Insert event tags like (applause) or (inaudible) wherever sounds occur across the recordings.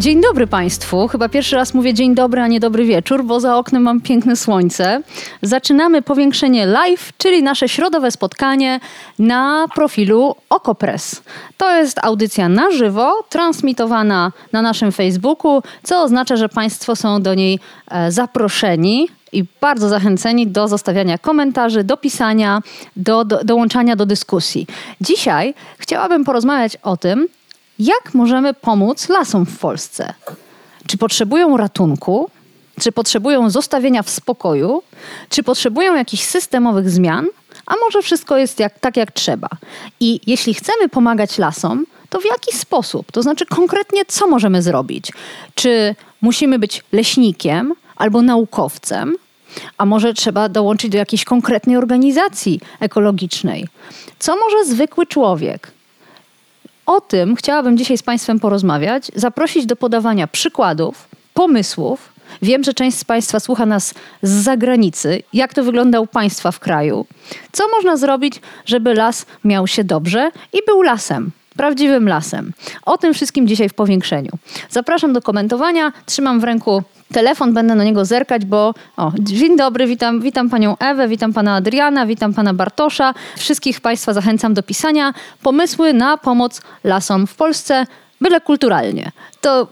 Dzień dobry Państwu. Chyba pierwszy raz mówię dzień dobry, a nie dobry wieczór, bo za oknem mam piękne słońce. Zaczynamy powiększenie live, czyli nasze środowe spotkanie na profilu Okopres. To jest audycja na żywo, transmitowana na naszym Facebooku, co oznacza, że Państwo są do niej e, zaproszeni i bardzo zachęceni do zostawiania komentarzy, do pisania, do, do dołączania do dyskusji. Dzisiaj chciałabym porozmawiać o tym, jak możemy pomóc lasom w Polsce? Czy potrzebują ratunku? Czy potrzebują zostawienia w spokoju? Czy potrzebują jakichś systemowych zmian? A może wszystko jest jak, tak, jak trzeba? I jeśli chcemy pomagać lasom, to w jaki sposób? To znaczy konkretnie, co możemy zrobić? Czy musimy być leśnikiem albo naukowcem? A może trzeba dołączyć do jakiejś konkretnej organizacji ekologicznej? Co może zwykły człowiek? O tym chciałabym dzisiaj z Państwem porozmawiać, zaprosić do podawania przykładów, pomysłów. Wiem, że część z Państwa słucha nas z zagranicy. Jak to wygląda u Państwa w kraju? Co można zrobić, żeby las miał się dobrze i był lasem? Prawdziwym lasem. O tym wszystkim dzisiaj w powiększeniu. Zapraszam do komentowania. Trzymam w ręku telefon, będę na niego zerkać, bo o, dzień dobry, witam, witam panią Ewę, witam pana Adriana, witam pana Bartosza. Wszystkich państwa zachęcam do pisania pomysły na pomoc lasom w Polsce. Byle kulturalnie. To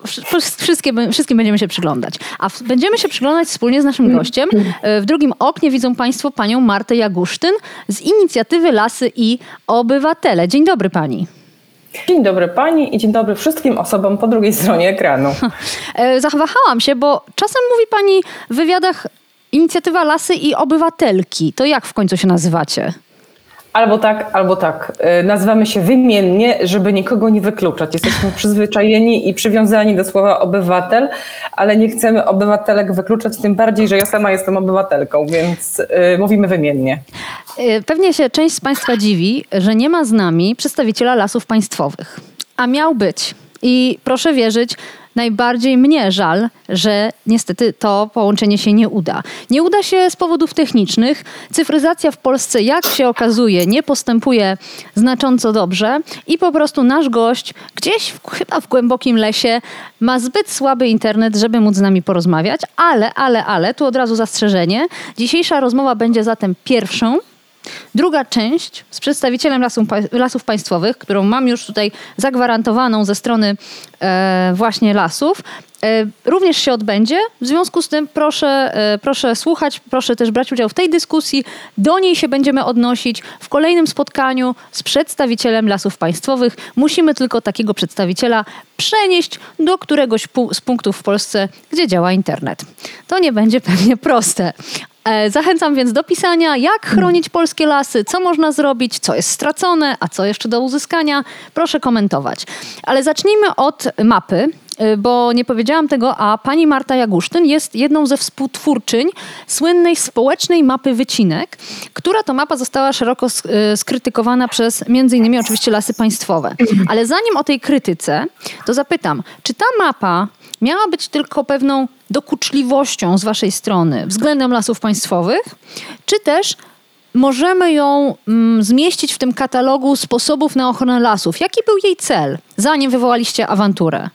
wszystkie, wszystkim będziemy się przyglądać. A będziemy się przyglądać wspólnie z naszym gościem. W drugim oknie widzą Państwo panią Martę Jagusztyn z inicjatywy Lasy i Obywatele. Dzień dobry pani. Dzień dobry Pani i dzień dobry wszystkim osobom po drugiej stronie ekranu. (laughs) E, zawahałam się, bo czasem mówi Pani w wywiadach inicjatywa Lasy i Obywatelki. To jak w końcu się nazywacie? Albo tak, albo tak. Y, nazywamy się wymiennie, żeby nikogo nie wykluczać. Jesteśmy przyzwyczajeni i przywiązani do słowa obywatel, ale nie chcemy obywatelek wykluczać, tym bardziej, że ja sama jestem obywatelką, więc yy, mówimy wymiennie. Y, pewnie się część z Państwa dziwi, że nie ma z nami przedstawiciela lasów państwowych, a miał być. I proszę wierzyć, najbardziej mnie żal, że niestety to połączenie się nie uda. Nie uda się z powodów technicznych. Cyfryzacja w Polsce, jak się okazuje, nie postępuje znacząco dobrze i po prostu nasz gość gdzieś w, chyba w głębokim lesie ma zbyt słaby internet, żeby móc z nami porozmawiać, ale, ale, ale, tu od razu zastrzeżenie. Dzisiejsza rozmowa będzie zatem pierwszą Druga część z przedstawicielem lasów, lasów Państwowych, którą mam już tutaj zagwarantowaną ze strony e, właśnie lasów, również się odbędzie. W związku z tym proszę, e, proszę słuchać, proszę też brać udział w tej dyskusji. Do niej się będziemy odnosić w kolejnym spotkaniu z przedstawicielem lasów państwowych. Musimy tylko takiego przedstawiciela przenieść do któregoś z punktów w Polsce, gdzie działa internet. To nie będzie (laughs) pewnie proste, E, zachęcam więc do pisania, jak chronić polskie lasy, co można zrobić, co jest stracone, a co jeszcze do uzyskania. Proszę komentować. Ale zacznijmy od mapy e, bo nie powiedziałam tego, a pani Marta Jagusztyn jest jedną ze współtwórczyń słynnej społecznej mapy wycinek, która to mapa została szeroko e, skrytykowana przez innymi oczywiście lasy państwowe. Ale zanim o tej krytyce, to zapytam, czy ta mapa miała być tylko pewną dokuczliwością z Waszej strony względem lasów państwowych, czy też możemy ją mm, zmieścić w tym katalogu sposobów na ochronę lasów? Jaki był jej cel, zanim wywołaliście awanturę?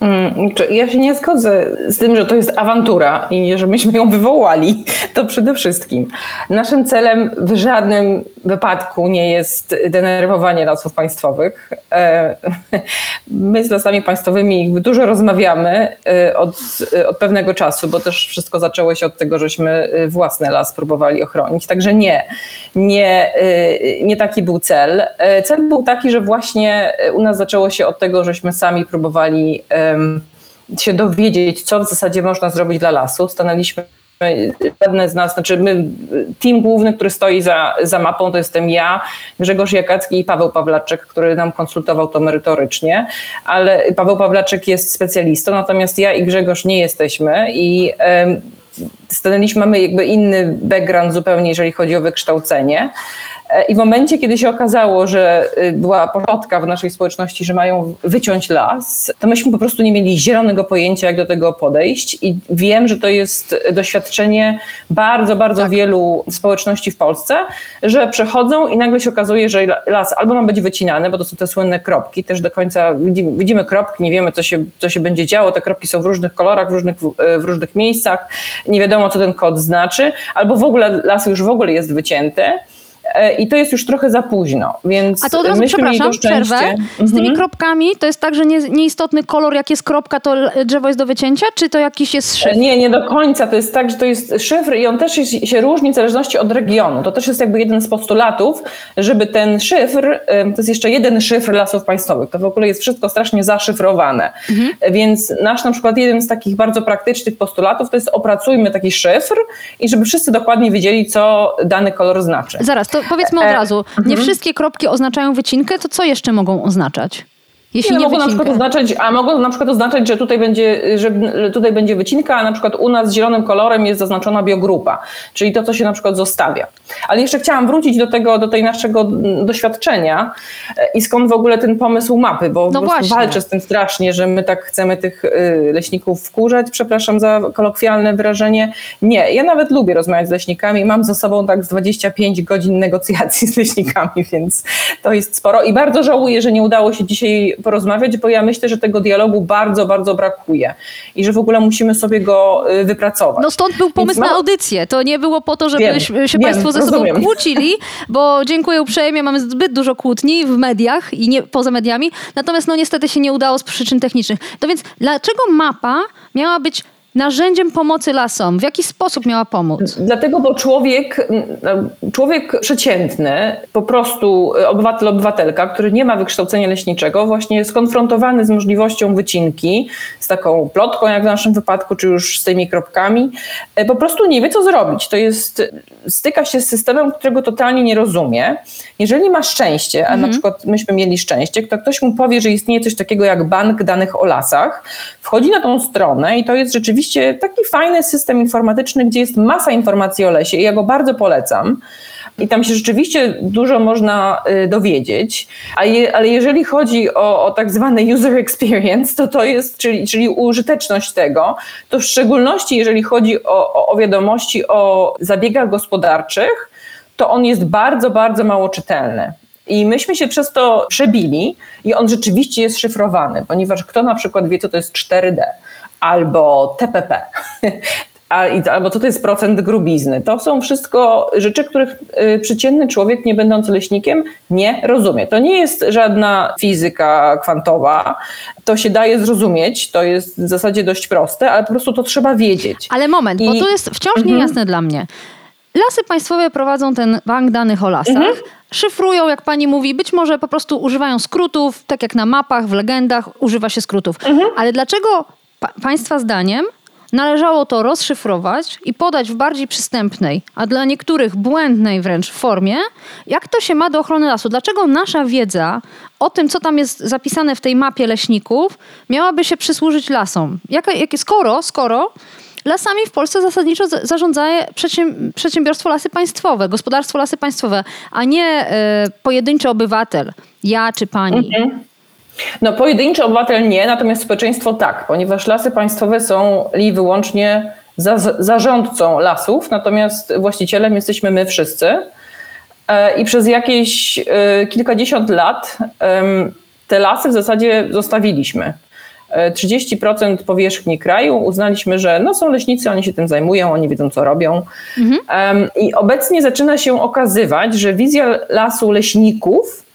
Mm, ja się nie zgodzę z tym, że to jest awantura i że myśmy ją wywołali. (laughs) To przede wszystkim. Naszym celem w żadnym wypadku nie jest denerwowanie lasów państwowych. E, (laughs) my z lasami państwowymi dużo rozmawiamy e, od, od pewnego czasu, bo też wszystko zaczęło się od tego, żeśmy e, własny las próbowali ochronić. Także nie, nie, nie taki był cel. Cel był taki, że właśnie u nas zaczęło się od tego, żeśmy sami próbowali się dowiedzieć, co w zasadzie można zrobić dla lasu. Stanęliśmy Żadne z nas, znaczy my, team główny, który stoi za, za mapą, to jestem ja, Grzegorz Jakacki i Paweł Pawlaczek, który nam konsultował to merytorycznie, ale Paweł Pawlaczek jest specjalistą, natomiast ja i Grzegorz nie jesteśmy i stanęliśmy, mamy jakby inny background zupełnie, jeżeli chodzi o wykształcenie. I w momencie, kiedy się okazało, że y, była plotka w naszej społeczności, że mają wyciąć las, to myśmy po prostu nie mieli zielonego pojęcia, jak do tego podejść. I wiem, że to jest doświadczenie bardzo, bardzo tak. wielu społeczności w Polsce, że przechodzą i nagle się okazuje, że las albo ma być wycinany, bo to są te słynne kropki, też do końca widzimy, widzimy kropki, nie wiemy, co się, co się będzie działo. Te kropki są w różnych kolorach, w różnych, w różnych miejscach, nie wiadomo, co ten kod znaczy, albo w ogóle las już w ogóle jest wycięty. E, i to jest już trochę za późno, więc A to od razu, przepraszam, przerwę. Z tymi mhm. kropkami to jest tak, że nie, nieistotny kolor, jak jest kropka, to drzewo jest do wycięcia, czy to jakiś jest szyfr? Nie, nie do końca. To jest tak, że to jest szyfr i on też jest, się różni w zależności od regionu. To też jest jakby jeden z postulatów, żeby ten szyfr, to jest jeszcze jeden szyfr lasów państwowych. To w ogóle jest wszystko strasznie zaszyfrowane. Mhm. Więc nasz na przykład jeden z takich bardzo praktycznych postulatów to jest opracujmy taki szyfr i żeby wszyscy dokładnie wiedzieli, co dany kolor znaczy. Zaraz, to to powiedzmy od e, razu, nie mhm. wszystkie kropki oznaczają wycinkę, to co jeszcze mogą oznaczać? Jeśli nie, nie mogą na przykład oznaczać, a mogą na przykład oznaczać, że tutaj będzie, że tutaj będzie wycinka, a na przykład u nas zielonym kolorem jest zaznaczona biogrupa, czyli to, co się na przykład zostawia. Ale jeszcze chciałam wrócić do tego, do tej naszego doświadczenia e, i skąd w ogóle ten pomysł mapy, bo no walczę z tym strasznie, że my tak chcemy tych y, leśników wkurzać, przepraszam za kolokwialne wyrażenie. Nie, ja nawet lubię rozmawiać z leśnikami, mam za sobą tak z 25 godzin negocjacji z leśnikami, (laughs) więc to jest sporo i bardzo żałuję, że nie udało się dzisiaj porozmawiać, bo ja myślę, że tego dialogu bardzo, bardzo brakuje i że w ogóle musimy sobie go y, wypracować. No stąd był pomysł na audycję. To nie było po to, żeby wiem, się wiem, Państwo ze rozumiem. sobą kłócili, bo dziękuję uprzejmie, mamy zbyt dużo kłótni w mediach i nie poza mediami, natomiast no niestety się nie udało z przyczyn technicznych. To więc dlaczego mapa miała być narzędziem pomocy lasom? W jaki sposób miała pomóc? Dlatego, bo człowiek, człowiek przeciętny, po prostu obywatel, obywatelka, który nie ma wykształcenia leśniczego, właśnie jest skonfrontowany z możliwością wycinki, z taką plotką, jak w naszym wypadku, czy już z tymi kropkami, e, po prostu nie wie, co zrobić. To jest, styka się z systemem, którego totalnie nie rozumie. Jeżeli ma szczęście, a mhm. na przykład myśmy mieli szczęście, to ktoś mu powie, że istnieje coś takiego jak bank danych o lasach, wchodzi na tą stronę i to jest rzeczywiście rzeczywiście taki fajny system informatyczny, gdzie jest masa informacji o lesie i ja go bardzo polecam. I tam się rzeczywiście dużo można y, dowiedzieć, ale jeżeli chodzi o, o, tak zwany user experience, to to jest, czyli, czyli użyteczność tego, to w szczególności jeżeli chodzi o, o wiadomości o zabiegach gospodarczych, to on jest bardzo, bardzo mało czytelny. I myśmy się przez to przebili i on rzeczywiście jest szyfrowany, ponieważ kto na przykład wie, co to jest 4D albo TPP, (laughs) albo co to jest procent grubizny. To są wszystko rzeczy, których y, przeciętny człowiek, nie będący leśnikiem, nie rozumie. To nie jest żadna fizyka kwantowa, to się daje zrozumieć, to jest w zasadzie dość proste, ale po prostu to trzeba wiedzieć. Ale moment, I... bo to jest wciąż mhm. niejasne dla mnie. Lasy państwowe prowadzą ten bank danych o lasach. Mhm. Szyfrują, jak pani mówi, być może po prostu używają skrótów, tak jak na mapach, w legendach używa się skrótów. Mhm. Ale dlaczego pa Państwa zdaniem należało to rozszyfrować i podać w bardziej przystępnej, a dla niektórych błędnej wręcz formie, jak to się ma do ochrony lasu. Dlaczego nasza wiedza o tym, co tam jest zapisane w tej mapie leśników, miałaby się przysłużyć lasom? Jak, skoro, skoro lasami w Polsce zasadniczo zarządza przedsiębiorstwo Lasy Państwowe, gospodarstwo Lasy Państwowe, a nie y, pojedynczy obywatel, ja czy pani. Mhm. No pojedynczy obywatel nie, natomiast społeczeństwo tak, ponieważ lasy państwowe są li wyłącznie za, zarządcą lasów, natomiast właścicielem jesteśmy my wszyscy. E, I przez jakieś e, kilkadziesiąt lat te lasy w zasadzie zostawiliśmy. 30% e, powierzchni kraju uznaliśmy, że no są leśnicy, oni się tym zajmują, oni wiedzą co robią. Mhm. I obecnie zaczyna się okazywać, że wizja lasu leśników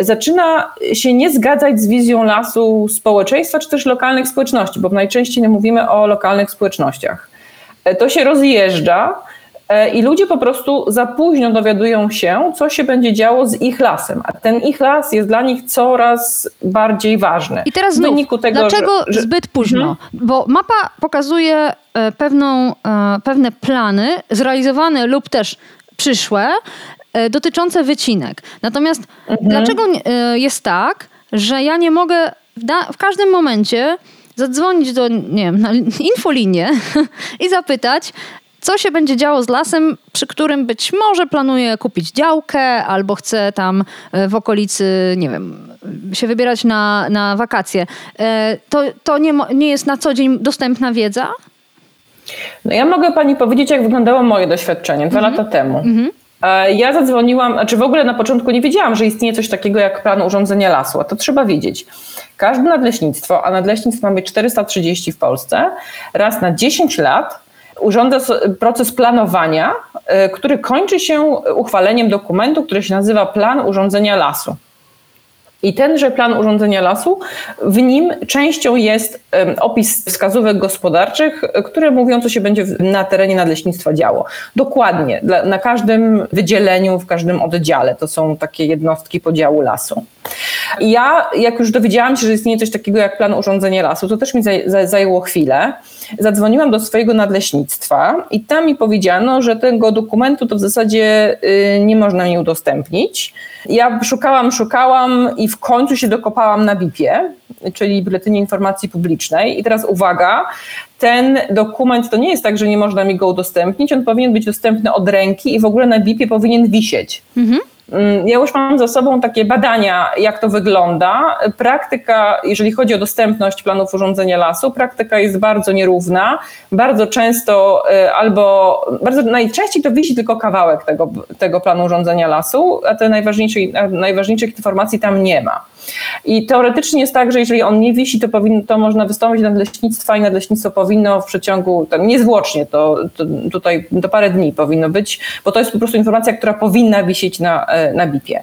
zaczyna się nie zgadzać z wizją lasu społeczeństwa czy też lokalnych społeczności, bo najczęściej mówimy o lokalnych społecznościach. E, to się rozjeżdża e, i ludzie po prostu za późno dowiadują się, co się będzie działo z ich lasem, a ten ich las jest dla nich coraz bardziej ważny. I teraz znów, tego, dlaczego że, że... zbyt późno? Mhm. Bo mapa pokazuje e, pewną, pewne plany zrealizowane lub też przyszłe, dotyczące wycinek. Natomiast mhm. dlaczego e, jest tak, że ja nie mogę w, w każdym momencie zadzwonić do, nie wiem, na infolinię (laughs) i zapytać, co się będzie działo z lasem, przy którym być może planuje kupić działkę albo chce tam e, w okolicy, nie wiem, się wybierać na, na wakacje. E, to, to nie, nie jest na co dzień dostępna wiedza? No ja mogę pani powiedzieć, jak wyglądało moje doświadczenie dwa mhm. lata temu. Mhm. E, ja zadzwoniłam, znaczy w ogóle na początku nie wiedziałam, że istnieje coś takiego jak plan urządzenia lasu, a to trzeba wiedzieć. Każde nadleśnictwo, a nadleśnictw mamy 430 w Polsce, raz na 10 lat urządza proces planowania, e, który kończy się uchwaleniem dokumentu, który się nazywa Plan Urządzenia Lasu. I tenże plan urządzenia lasu, w nim częścią jest opis wskazówek gospodarczych, które mówią, co się będzie na terenie nadleśnictwa działo. Dokładnie, na każdym wydzieleniu, w każdym oddziale. To są takie jednostki podziału lasu. I ja, jak już dowiedziałam się, że istnieje coś takiego jak plan urządzenia lasu, to też mi zajęło chwilę. Zadzwoniłam do swojego nadleśnictwa i tam mi powiedziano, że tego dokumentu to w zasadzie y, nie można mi udostępnić. Ja szukałam, szukałam i w końcu się dokopałam na BIP-ie, czyli Biuletynie Informacji Publicznej. I teraz uwaga, ten dokument to nie jest tak, że nie można mi go udostępnić, on powinien być dostępny od ręki i w ogóle na BIP-ie powinien wisieć. Mhm. Mm, ja już mam za sobą takie badania, jak to wygląda. Praktyka, jeżeli chodzi o dostępność planów urządzenia lasu, praktyka jest bardzo nierówna. Bardzo często y, albo, bardzo najczęściej to wisi tylko kawałek tego, tego planu urządzenia lasu, a te najważniejszych, najważniejszych informacji tam nie ma. I teoretycznie jest tak, że jeżeli on nie wisi, to, powinno, to można wystąpić do nadleśnictwa i nadleśnictwo powinno w przeciągu, tam niezwłocznie, to, to tutaj do parę dni powinno być, bo to jest po prostu informacja, która powinna wisieć na, e, na BIP-ie.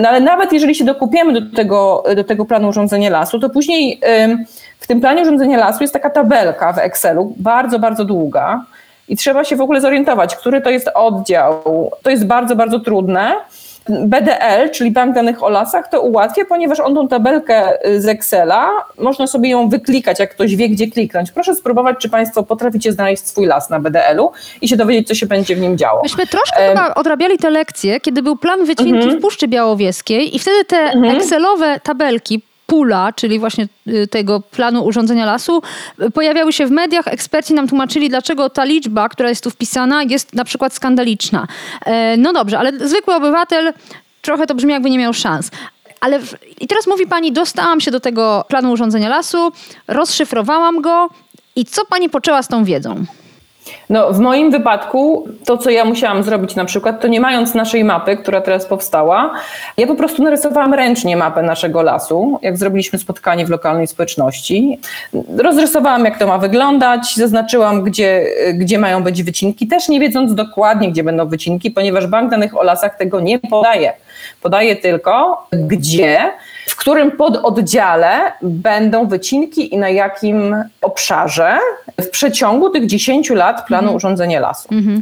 No ale nawet jeżeli się dokupiemy do tego, do tego planu urządzenia lasu, to później w tym planie urządzenia lasu jest taka tabelka w Excelu, bardzo, bardzo długa, i trzeba się w ogóle zorientować, który to jest oddział. To jest bardzo, bardzo trudne. BDL, czyli Bank Danych o Lasach, to ułatwia, ponieważ on tą tabelkę y, z Excela, można sobie ją wyklikać, jak ktoś wie, gdzie kliknąć. Proszę spróbować, czy Państwo potraficie znaleźć swój las na BDL-u i się dowiedzieć, co się będzie w nim działo. Myśmy troszkę chyba odrabiali te lekcje, kiedy był plan wycinki uh mhm. w Puszczy Białowieskiej i wtedy te mhm. Excelowe tabelki pula, czyli właśnie y, tego planu urządzenia lasu, pojawiały się w mediach. Eksperci nam tłumaczyli, dlaczego ta liczba, która jest tu wpisana, jest na przykład skandaliczna. E, no dobrze, ale zwykły obywatel trochę to brzmi, jakby nie miał szans. Ale i teraz mówi pani, dostałam się do tego planu urządzenia lasu, rozszyfrowałam go i co pani poczęła z tą wiedzą? No, w moim wypadku to, co ja musiałam zrobić na przykład, to nie mając naszej mapy, która teraz powstała, ja po prostu narysowałam ręcznie mapę naszego lasu, jak zrobiliśmy spotkanie w lokalnej społeczności. Rozrysowałam, jak to ma wyglądać, zaznaczyłam, gdzie, gdzie mają być wycinki, też nie wiedząc dokładnie, gdzie będą wycinki, ponieważ Bank Danych o Lasach tego nie podaje. Podaje tylko, gdzie w którym pododdziale będą wycinki i na jakim obszarze w przeciągu tych 10 lat planu mhm. urządzenia lasu. Mhm.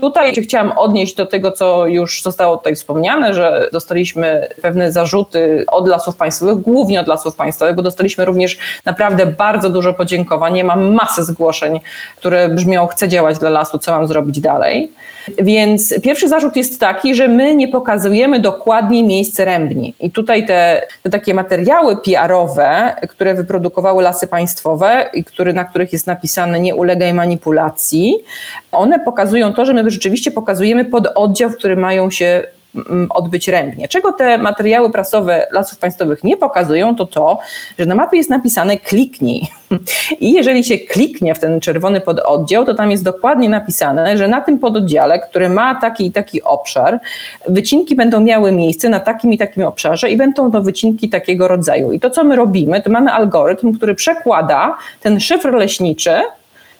Tutaj chciałam odnieść do tego, co już zostało tutaj wspomniane, że dostaliśmy pewne zarzuty od lasów państwowych, głównie od lasów państwowych, bo dostaliśmy również naprawdę bardzo dużo podziękowań. Ja mam masę zgłoszeń, które brzmią: chcę działać dla lasu, co mam zrobić dalej. Więc pierwszy zarzut jest taki, że my nie pokazujemy dokładnie miejsc rębni. I tutaj te, te takie materiały PR-owe, które wyprodukowały lasy państwowe i który, na których jest napisane nie ulegaj manipulacji, one pokazują to, że my rzeczywiście pokazujemy pod oddział, w mają się Mm, odbyć rębnie. Czego te materiały prasowe Lasów Państwowych nie pokazują, to to, że na mapie jest napisane kliknij. (laughs) I jeżeli się kliknie w ten czerwony pododdział, to tam jest dokładnie napisane, że na tym pododdziale, który ma taki i taki obszar, wycinki będą miały miejsce na takim i takim obszarze i będą to wycinki takiego rodzaju. I to, co my robimy, to mamy algorytm, który przekłada ten szyfr leśniczy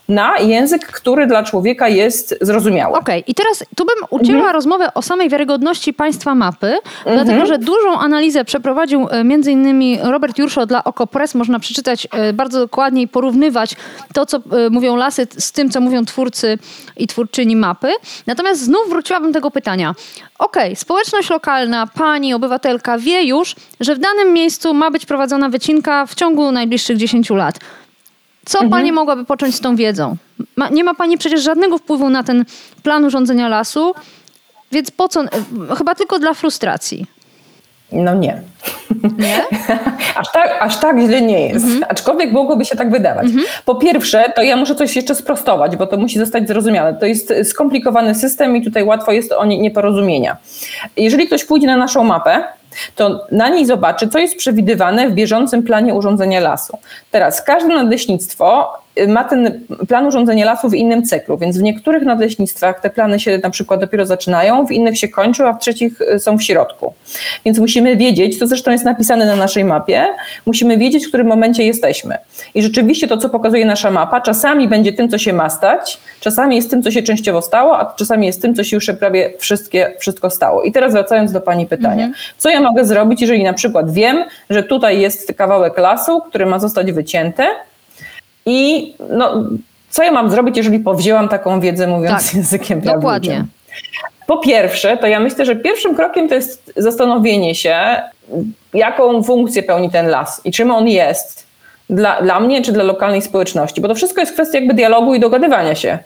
na język, który dla człowieka jest zrozumiały. Okej, okay. i teraz tu bym ucięła mhm. rozmowę o samej wiarygodności państwa mapy, mhm. dlatego że dużą analizę przeprowadził e, między innymi Robert Jurszo dla OKO.press. Można przeczytać e, bardzo dokładnie i porównywać to, co e, mówią lasy z tym, co mówią twórcy i twórczyni mapy. Natomiast znów wróciłabym do tego pytania. Okej, okay, społeczność lokalna, pani, obywatelka wie już, że w danym miejscu ma być prowadzona wycinka w ciągu najbliższych 10 lat. Co mhm. pani mogłaby począć z tą wiedzą? Ma, nie ma pani przecież żadnego wpływu na ten plan urządzenia lasu, więc po co? Chyba tylko dla frustracji. No nie. Nie? (laughs) aż, tak, aż tak źle nie jest, mhm. aczkolwiek mogłoby się tak wydawać. Mhm. Po pierwsze, to ja muszę coś jeszcze sprostować, bo to musi zostać zrozumiane. To jest skomplikowany system i tutaj łatwo jest o nieporozumienia. Jeżeli ktoś pójdzie na naszą mapę, to na niej zobaczy, co jest przewidywane w bieżącym planie urządzenia lasu. Teraz każde nadleśnictwo ma ten plan urządzenia lasu w innym cyklu, więc w niektórych nadleśnictwach te plany się na przykład dopiero zaczynają, w innych się kończą, a w trzecich y, są w środku. Więc musimy wiedzieć, to zresztą jest napisane na naszej mapie, musimy wiedzieć, w którym momencie jesteśmy. I rzeczywiście to, co pokazuje nasza mapa, czasami będzie tym, co się ma stać, czasami jest tym, co się częściowo stało, a czasami jest tym, co się już prawie wszystkie, wszystko stało. I teraz wracając do Pani pytania, mhm. co ja mogę zrobić, jeżeli na przykład wiem, że tutaj jest kawałek lasu, który ma zostać wycięty i no, co ja mam zrobić, jeżeli powzięłam taką wiedzę, mówiąc tak, językiem prawniczym? Dokładnie. Po pierwsze, to ja myślę, że pierwszym krokiem to jest zastanowienie się, jaką funkcję pełni ten las i czym on jest dla, dla mnie czy dla lokalnej społeczności, bo to wszystko jest kwestia jakby dialogu i dogadywania się,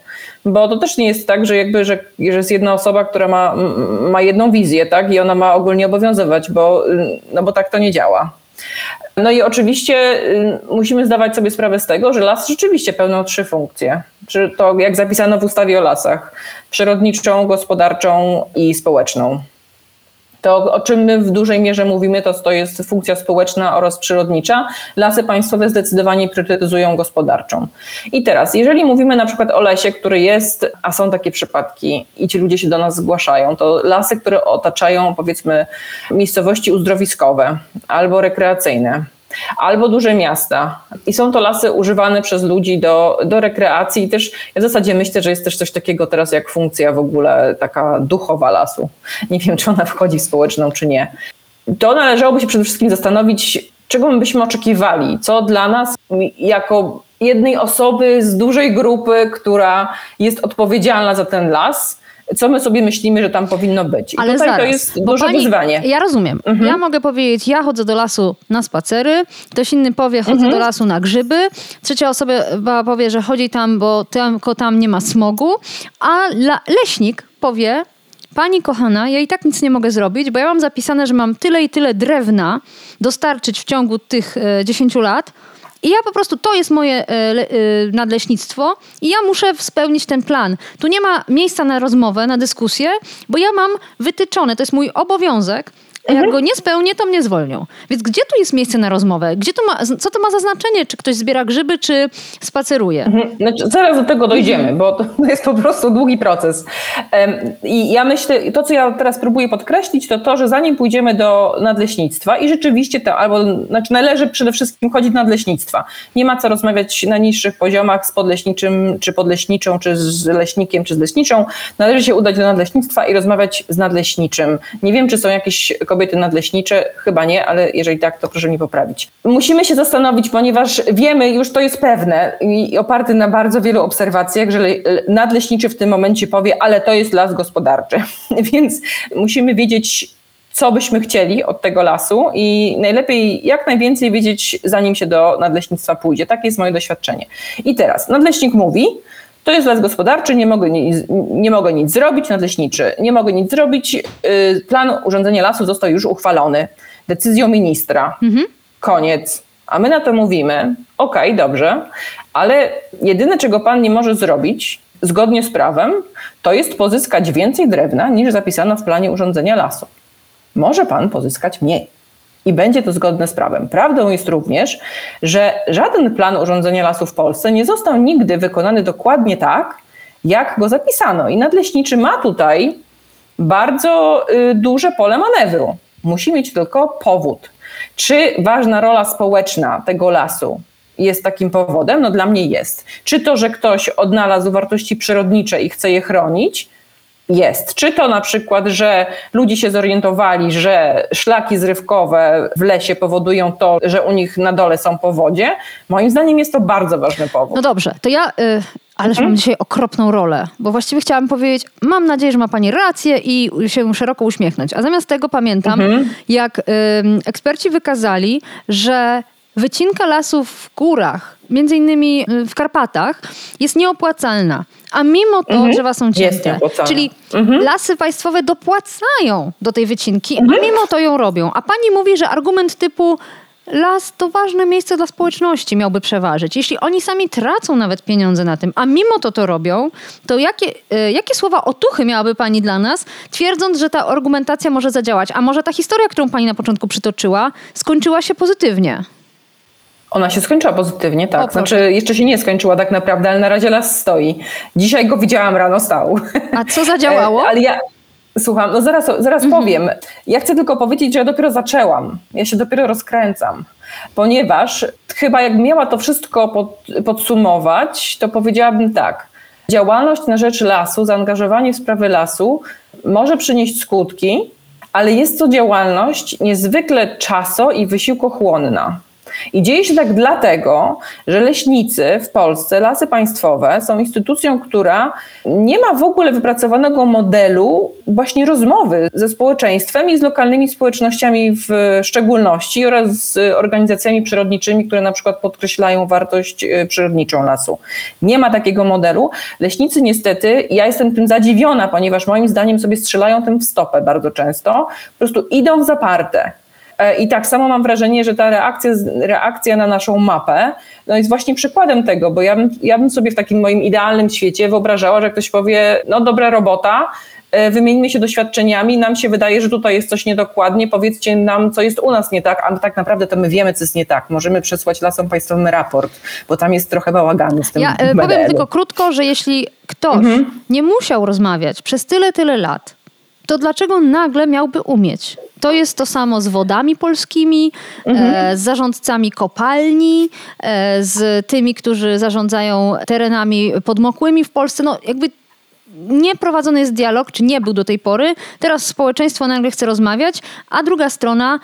bo to też nie jest tak, że jakby, że, że jest jedna osoba, która ma, ma jedną wizję, tak, i ona ma ogólnie obowiązywać, bo, no bo tak to nie działa. No i oczywiście y, musimy zdawać sobie sprawę z tego, że las rzeczywiście pełnią trzy funkcje. Czy to jak zapisano w ustawie o lasach, przyrodniczą, gospodarczą i społeczną. To, o czym my w dużej mierze mówimy, to, to jest funkcja społeczna oraz przyrodnicza. Lasy państwowe zdecydowanie priorytetyzują gospodarczą. I teraz, jeżeli mówimy na przykład o lesie, który jest, a są takie przypadki i ci ludzie się do nas zgłaszają, to lasy, które otaczają powiedzmy miejscowości uzdrowiskowe albo rekreacyjne, albo duże miasta. I są to lasy używane przez ludzi do, do rekreacji i też ja w zasadzie myślę, że jest też coś takiego teraz jak funkcja w ogóle taka duchowa lasu. Nie wiem, czy ona wchodzi w społeczną, czy nie. To należałoby się przede wszystkim zastanowić, czego my byśmy oczekiwali, co dla nas jako jednej osoby z dużej grupy, która jest odpowiedzialna za ten las, co my sobie myślimy, że tam powinno być. I Ale tutaj zaraz, to jest duże pani, wyzwanie. Ja rozumiem. Mhm. Ja mogę powiedzieć, ja chodzę do lasu na spacery, ktoś inny powie, chodzę mhm. do lasu na grzyby, trzecia osoba powie, że chodzi tam, bo tylko tam nie ma smogu, a leśnik powie, Pani kochana, ja i tak nic nie mogę zrobić, bo ja mam zapisane, że mam tyle i tyle drewna dostarczyć w ciągu tych 10 e, lat, i ja po prostu, to jest moje e, e, nadleśnictwo i ja muszę spełnić ten plan. Tu nie ma miejsca na rozmowę, na dyskusję, bo ja mam wytyczone, to jest mój obowiązek, Mhm. Jak go nie spełnię, to mnie zwolnią. Więc gdzie tu jest miejsce na rozmowę? Gdzie to ma, co to ma za znaczenie? Czy ktoś zbiera grzyby, czy spaceruje? Mhm. Znaczy, zaraz do tego dojdziemy, bo to jest po prostu długi proces. I ja myślę, to co ja teraz próbuję podkreślić, to to, że zanim pójdziemy do nadleśnictwa i rzeczywiście to, albo znaczy należy przede wszystkim chodzić nadleśnictwa. Nie ma co rozmawiać na niższych poziomach z podleśniczym, czy podleśniczą, czy z leśnikiem, czy z leśniczą. Należy się udać do nadleśnictwa i rozmawiać z nadleśniczym. Nie wiem, czy są jakieś kobiety nadleśnicze? Chyba nie, ale jeżeli tak, to proszę mi poprawić. Musimy się zastanowić, ponieważ wiemy, już to jest pewne i oparte na bardzo wielu obserwacjach, że nadleśniczy w tym momencie powie, ale to jest las gospodarczy. (laughs) Więc musimy wiedzieć, co byśmy chcieli od tego lasu i najlepiej jak najwięcej wiedzieć, zanim się do nadleśnictwa pójdzie. Takie jest moje doświadczenie. I teraz nadleśnik mówi, to jest las gospodarczy, nie mogę, nic, nie mogę nic zrobić, nadleśniczy, nie mogę nic zrobić. Y, plan urządzenia lasu został już uchwalony decyzją ministra. Mhm. Koniec. A my na to mówimy, okej, okay, dobrze, ale jedyne, czego pan nie może zrobić, zgodnie z prawem, to jest pozyskać więcej drewna, niż zapisano w planie urządzenia lasu. Może pan pozyskać mniej i będzie to zgodne z prawem. Prawdą jest również, że żaden plan urządzenia lasu w Polsce nie został nigdy wykonany dokładnie tak, jak go zapisano. I nadleśniczy ma tutaj bardzo y, duże pole manewru. Musi mieć tylko powód. Czy ważna rola społeczna tego lasu jest takim powodem? No dla mnie jest. Czy to, że ktoś odnalazł wartości przyrodnicze i chce je chronić, jest. Czy to na przykład, że ludzie się zorientowali, że szlaki zrywkowe w lesie powodują to, że u nich na dole są powodzie? Moim zdaniem jest to bardzo ważny powód. No dobrze, to ja. Y Ależ mhm. mam dzisiaj okropną rolę, bo właściwie chciałam powiedzieć, mam nadzieję, że ma Pani rację i się szeroko uśmiechnąć. A zamiast tego pamiętam, mhm. jak y, eksperci wykazali, że wycinka lasów w górach, między innymi y, w Karpatach, jest nieopłacalna. A mimo to Mhm. drzewa są cięte. Czyli Mhm. lasy państwowe dopłacają do tej wycinki, Mhm. a mimo to ją robią. A pani mówi, że argument typu las to ważne miejsce dla społeczności miałby przeważyć. Jeśli oni sami tracą nawet pieniądze na tym, a mimo to to robią, to jakie, y, jakie słowa otuchy miałaby pani dla nas, twierdząc, że ta argumentacja może zadziałać? A może ta historia, którą pani na początku przytoczyła, skończyła się pozytywnie? Ona się skończyła pozytywnie, O, tak. proszę. Znaczy, jeszcze się nie skończyła tak naprawdę, ale na razie las stoi. Dzisiaj go widziałam rano, stał. A co zadziałało? (laughs) E, Ale ja, słucham, no zaraz, zaraz Mhm. powiem. Ja chcę tylko powiedzieć, że ja dopiero zaczęłam. Ja się dopiero rozkręcam. Ponieważ chyba jak miała to wszystko pod, podsumować, to powiedziałabym tak. Działalność na rzecz lasu, zaangażowanie w sprawy lasu może przynieść skutki, ale jest to działalność niezwykle czaso i wysiłkochłonna. I dzieje się tak dlatego, że leśnicy w Polsce, lasy państwowe są instytucją, która nie ma w ogóle wypracowanego modelu właśnie rozmowy ze społeczeństwem i z lokalnymi społecznościami w szczególności oraz z organizacjami przyrodniczymi, które na przykład podkreślają wartość e, przyrodniczą lasu. Nie ma takiego modelu. Leśnicy niestety, ja jestem tym zadziwiona, ponieważ moim zdaniem sobie strzelają tym w stopę bardzo często, po prostu idą w zaparte. E, I tak samo mam wrażenie, że ta reakcja, reakcja na naszą mapę no jest właśnie przykładem tego, bo ja bym, ja bym sobie w takim moim idealnym świecie wyobrażała, że ktoś powie, no dobra robota, e, wymieńmy się doświadczeniami, nam się wydaje, że tutaj jest coś niedokładnie, powiedzcie nam, co jest u nas nie tak, a tak naprawdę to my wiemy, co jest nie tak. Możemy przesłać lasom państwowym raport, bo tam jest trochę bałaganu z tym Ja e, powiem tylko krótko, że jeśli ktoś Mhm. nie musiał rozmawiać przez tyle, tyle lat, to dlaczego nagle miałby umieć? To jest to samo z wodami polskimi, Mhm. e, z zarządcami kopalni, e, z tymi, którzy zarządzają terenami podmokłymi w Polsce. No jakby nie prowadzony jest dialog, czy nie był do tej pory. Teraz społeczeństwo nagle chce rozmawiać, a druga strona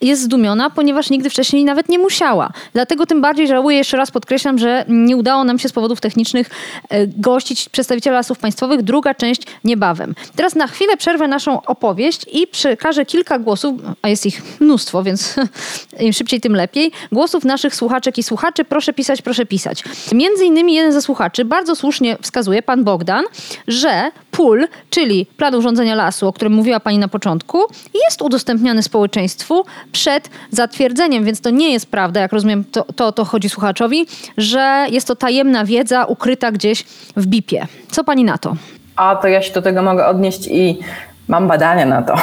jest zdumiona, ponieważ nigdy wcześniej nawet nie musiała. Dlatego tym bardziej żałuję, jeszcze raz podkreślam, że nie udało nam się z powodów technicznych e, gościć przedstawiciela lasów państwowych. Druga część niebawem. Teraz na chwilę przerwę naszą opowieść i przekażę kilka głosów, a jest ich mnóstwo, więc (laughs) im szybciej, tym lepiej. Głosów naszych słuchaczek i słuchaczy. Proszę pisać, proszę pisać. Między innymi jeden ze słuchaczy bardzo słusznie wskazuje, pan Bogdan, że PUL, czyli plan urządzenia lasu, o którym mówiła pani na początku, jest udostępniany społeczeństwu przed zatwierdzeniem, więc to nie jest prawda, jak rozumiem, to to, to chodzi słuchaczowi, że jest to tajemna wiedza ukryta gdzieś w BIP-ie. Co pani na to? A to ja się do tego mogę odnieść i mam badania na to.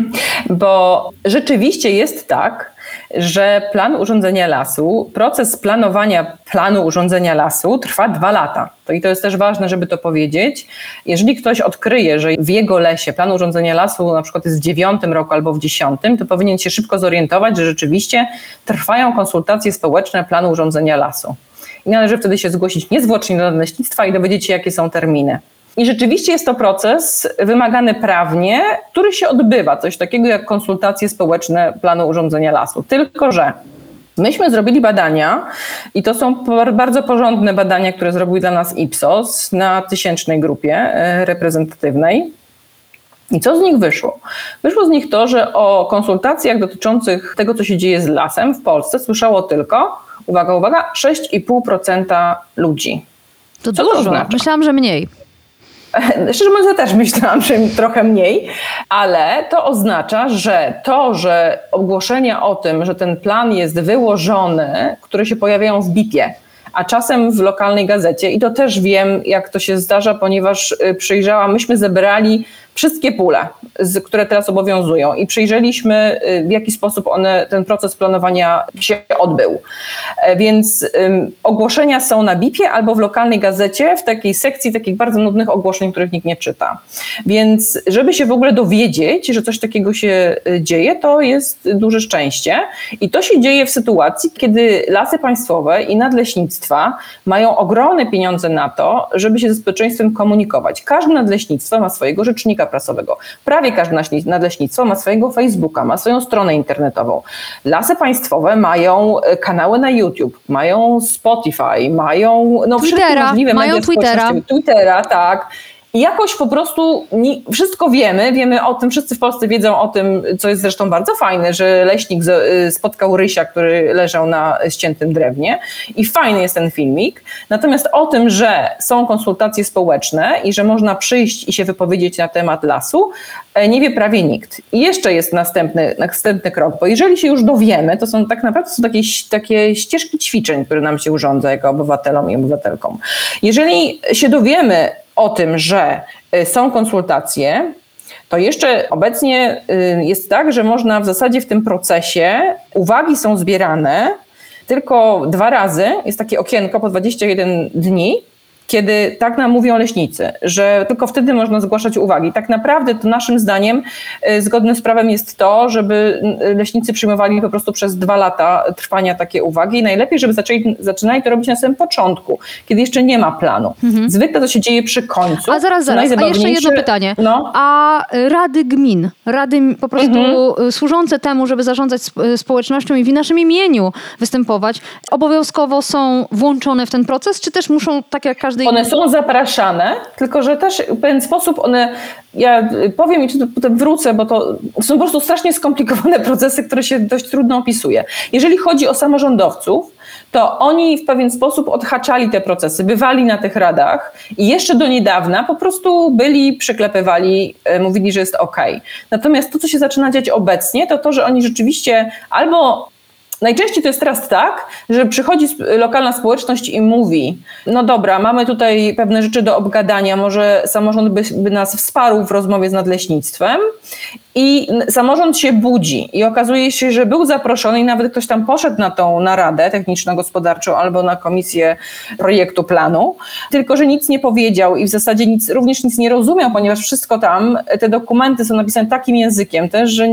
(laughs) Bo rzeczywiście jest tak, że plan urządzenia lasu, proces planowania planu urządzenia lasu trwa dwa lata. To i to jest też ważne, żeby to powiedzieć. Jeżeli ktoś odkryje, że w jego lesie plan urządzenia lasu na przykład jest w dziewiątym roku albo w dziesiątym, to powinien się szybko zorientować, że rzeczywiście trwają konsultacje społeczne planu urządzenia lasu. I należy wtedy się zgłosić niezwłocznie do leśnictwa i dowiedzieć się, jakie są terminy. I rzeczywiście jest to proces wymagany prawnie, który się odbywa, coś takiego jak konsultacje społeczne planu urządzenia lasu. Tylko, że myśmy zrobili badania i to są bardzo porządne badania, które zrobił dla nas Ipsos na tysięcznej grupie e, reprezentatywnej. I co z nich wyszło? Wyszło z nich to, że o konsultacjach dotyczących tego, co się dzieje z lasem w Polsce słyszało tylko, uwaga, uwaga, 6,5% ludzi. To Co to dużo. oznacza? Myślałam, że mniej. (laughs) Szczerze mówiąc, ja też myślałam, że trochę mniej, ale to oznacza, że to, że ogłoszenia o tym, że ten plan jest wyłożony, które się pojawiają w BIP-ie, a czasem w lokalnej gazecie, i to też wiem, jak to się zdarza, ponieważ y, przyjrzałam, myśmy zebrali wszystkie pule, które teraz obowiązują i przyjrzeliśmy, y, w jaki sposób one, ten proces planowania się odbył. E, Więc ogłoszenia są na BIP-ie albo w lokalnej gazecie, w takiej sekcji takich bardzo nudnych ogłoszeń, których nikt nie czyta. Więc żeby się w ogóle dowiedzieć, że coś takiego się y, dzieje, to jest duże szczęście. I to się dzieje w sytuacji, kiedy lasy państwowe i nadleśnictwa mają ogromne pieniądze na to, żeby się ze społeczeństwem komunikować. Każde nadleśnictwo ma swojego rzecznika prasowego. Prawie każde nadleśnictwo ma swojego Facebooka, ma swoją stronę internetową. Lasy państwowe mają e, kanały na YouTube, mają Spotify, mają no, Twittera, możliwe mają media Twittera. Twittera, tak. Jakoś po prostu wszystko wiemy, wiemy o tym, wszyscy w Polsce wiedzą o tym, co jest zresztą bardzo fajne, że leśnik y, spotkał rysia, który leżał na ściętym drewnie i fajny jest ten filmik. Natomiast o tym, że są konsultacje społeczne i że można przyjść i się wypowiedzieć na temat lasu, e, nie wie prawie nikt. I jeszcze jest następny, następny krok, bo jeżeli się już dowiemy, to są tak naprawdę są takie, takie ścieżki ćwiczeń, które nam się urządza jako obywatelom i obywatelkom. Jeżeli się dowiemy o tym, że y, są konsultacje, to jeszcze obecnie y, jest tak, że można w zasadzie w tym procesie, uwagi są zbierane tylko dwa razy, jest takie okienko po 21 dni, kiedy tak nam mówią leśnicy, że tylko wtedy można zgłaszać uwagi. Tak naprawdę to naszym zdaniem y, zgodne z prawem jest to, żeby y, leśnicy przyjmowali po prostu przez dwa lata trwania takie uwagi i najlepiej, żeby zaczęli, zaczynali to robić na samym początku, kiedy jeszcze nie ma planu. Mhm. Zwykle to się dzieje przy końcu. A zaraz, zaraz, a jeszcze jedno pytanie. No. A rady gmin, rady po prostu mhm. służące temu, żeby zarządzać społecznością i w naszym imieniu występować, obowiązkowo są włączone w ten proces, czy też muszą, tak jak każdy one są zapraszane, tylko że też w pewien sposób one, ja powiem i potem wrócę, bo to są po prostu strasznie skomplikowane (laughs) procesy, które się dość trudno opisuje. Jeżeli chodzi o samorządowców, to oni w pewien sposób odhaczali te procesy, bywali na tych radach i jeszcze do niedawna po prostu byli, przyklepywali, e, mówili, że jest ok. Natomiast to, co się zaczyna dziać obecnie, to to, że oni rzeczywiście albo Najczęściej to jest teraz tak, że przychodzi lokalna społeczność i mówi: No dobra, mamy tutaj pewne rzeczy do obgadania, może samorząd by, by nas wsparł w rozmowie z nadleśnictwem. I samorząd się budzi i okazuje się, że był zaproszony i nawet ktoś tam poszedł na tą naradę techniczno-gospodarczą albo na komisję projektu planu, tylko że nic nie powiedział i w zasadzie nic, również nic nie rozumiał, ponieważ wszystko tam, te dokumenty są napisane takim językiem też, że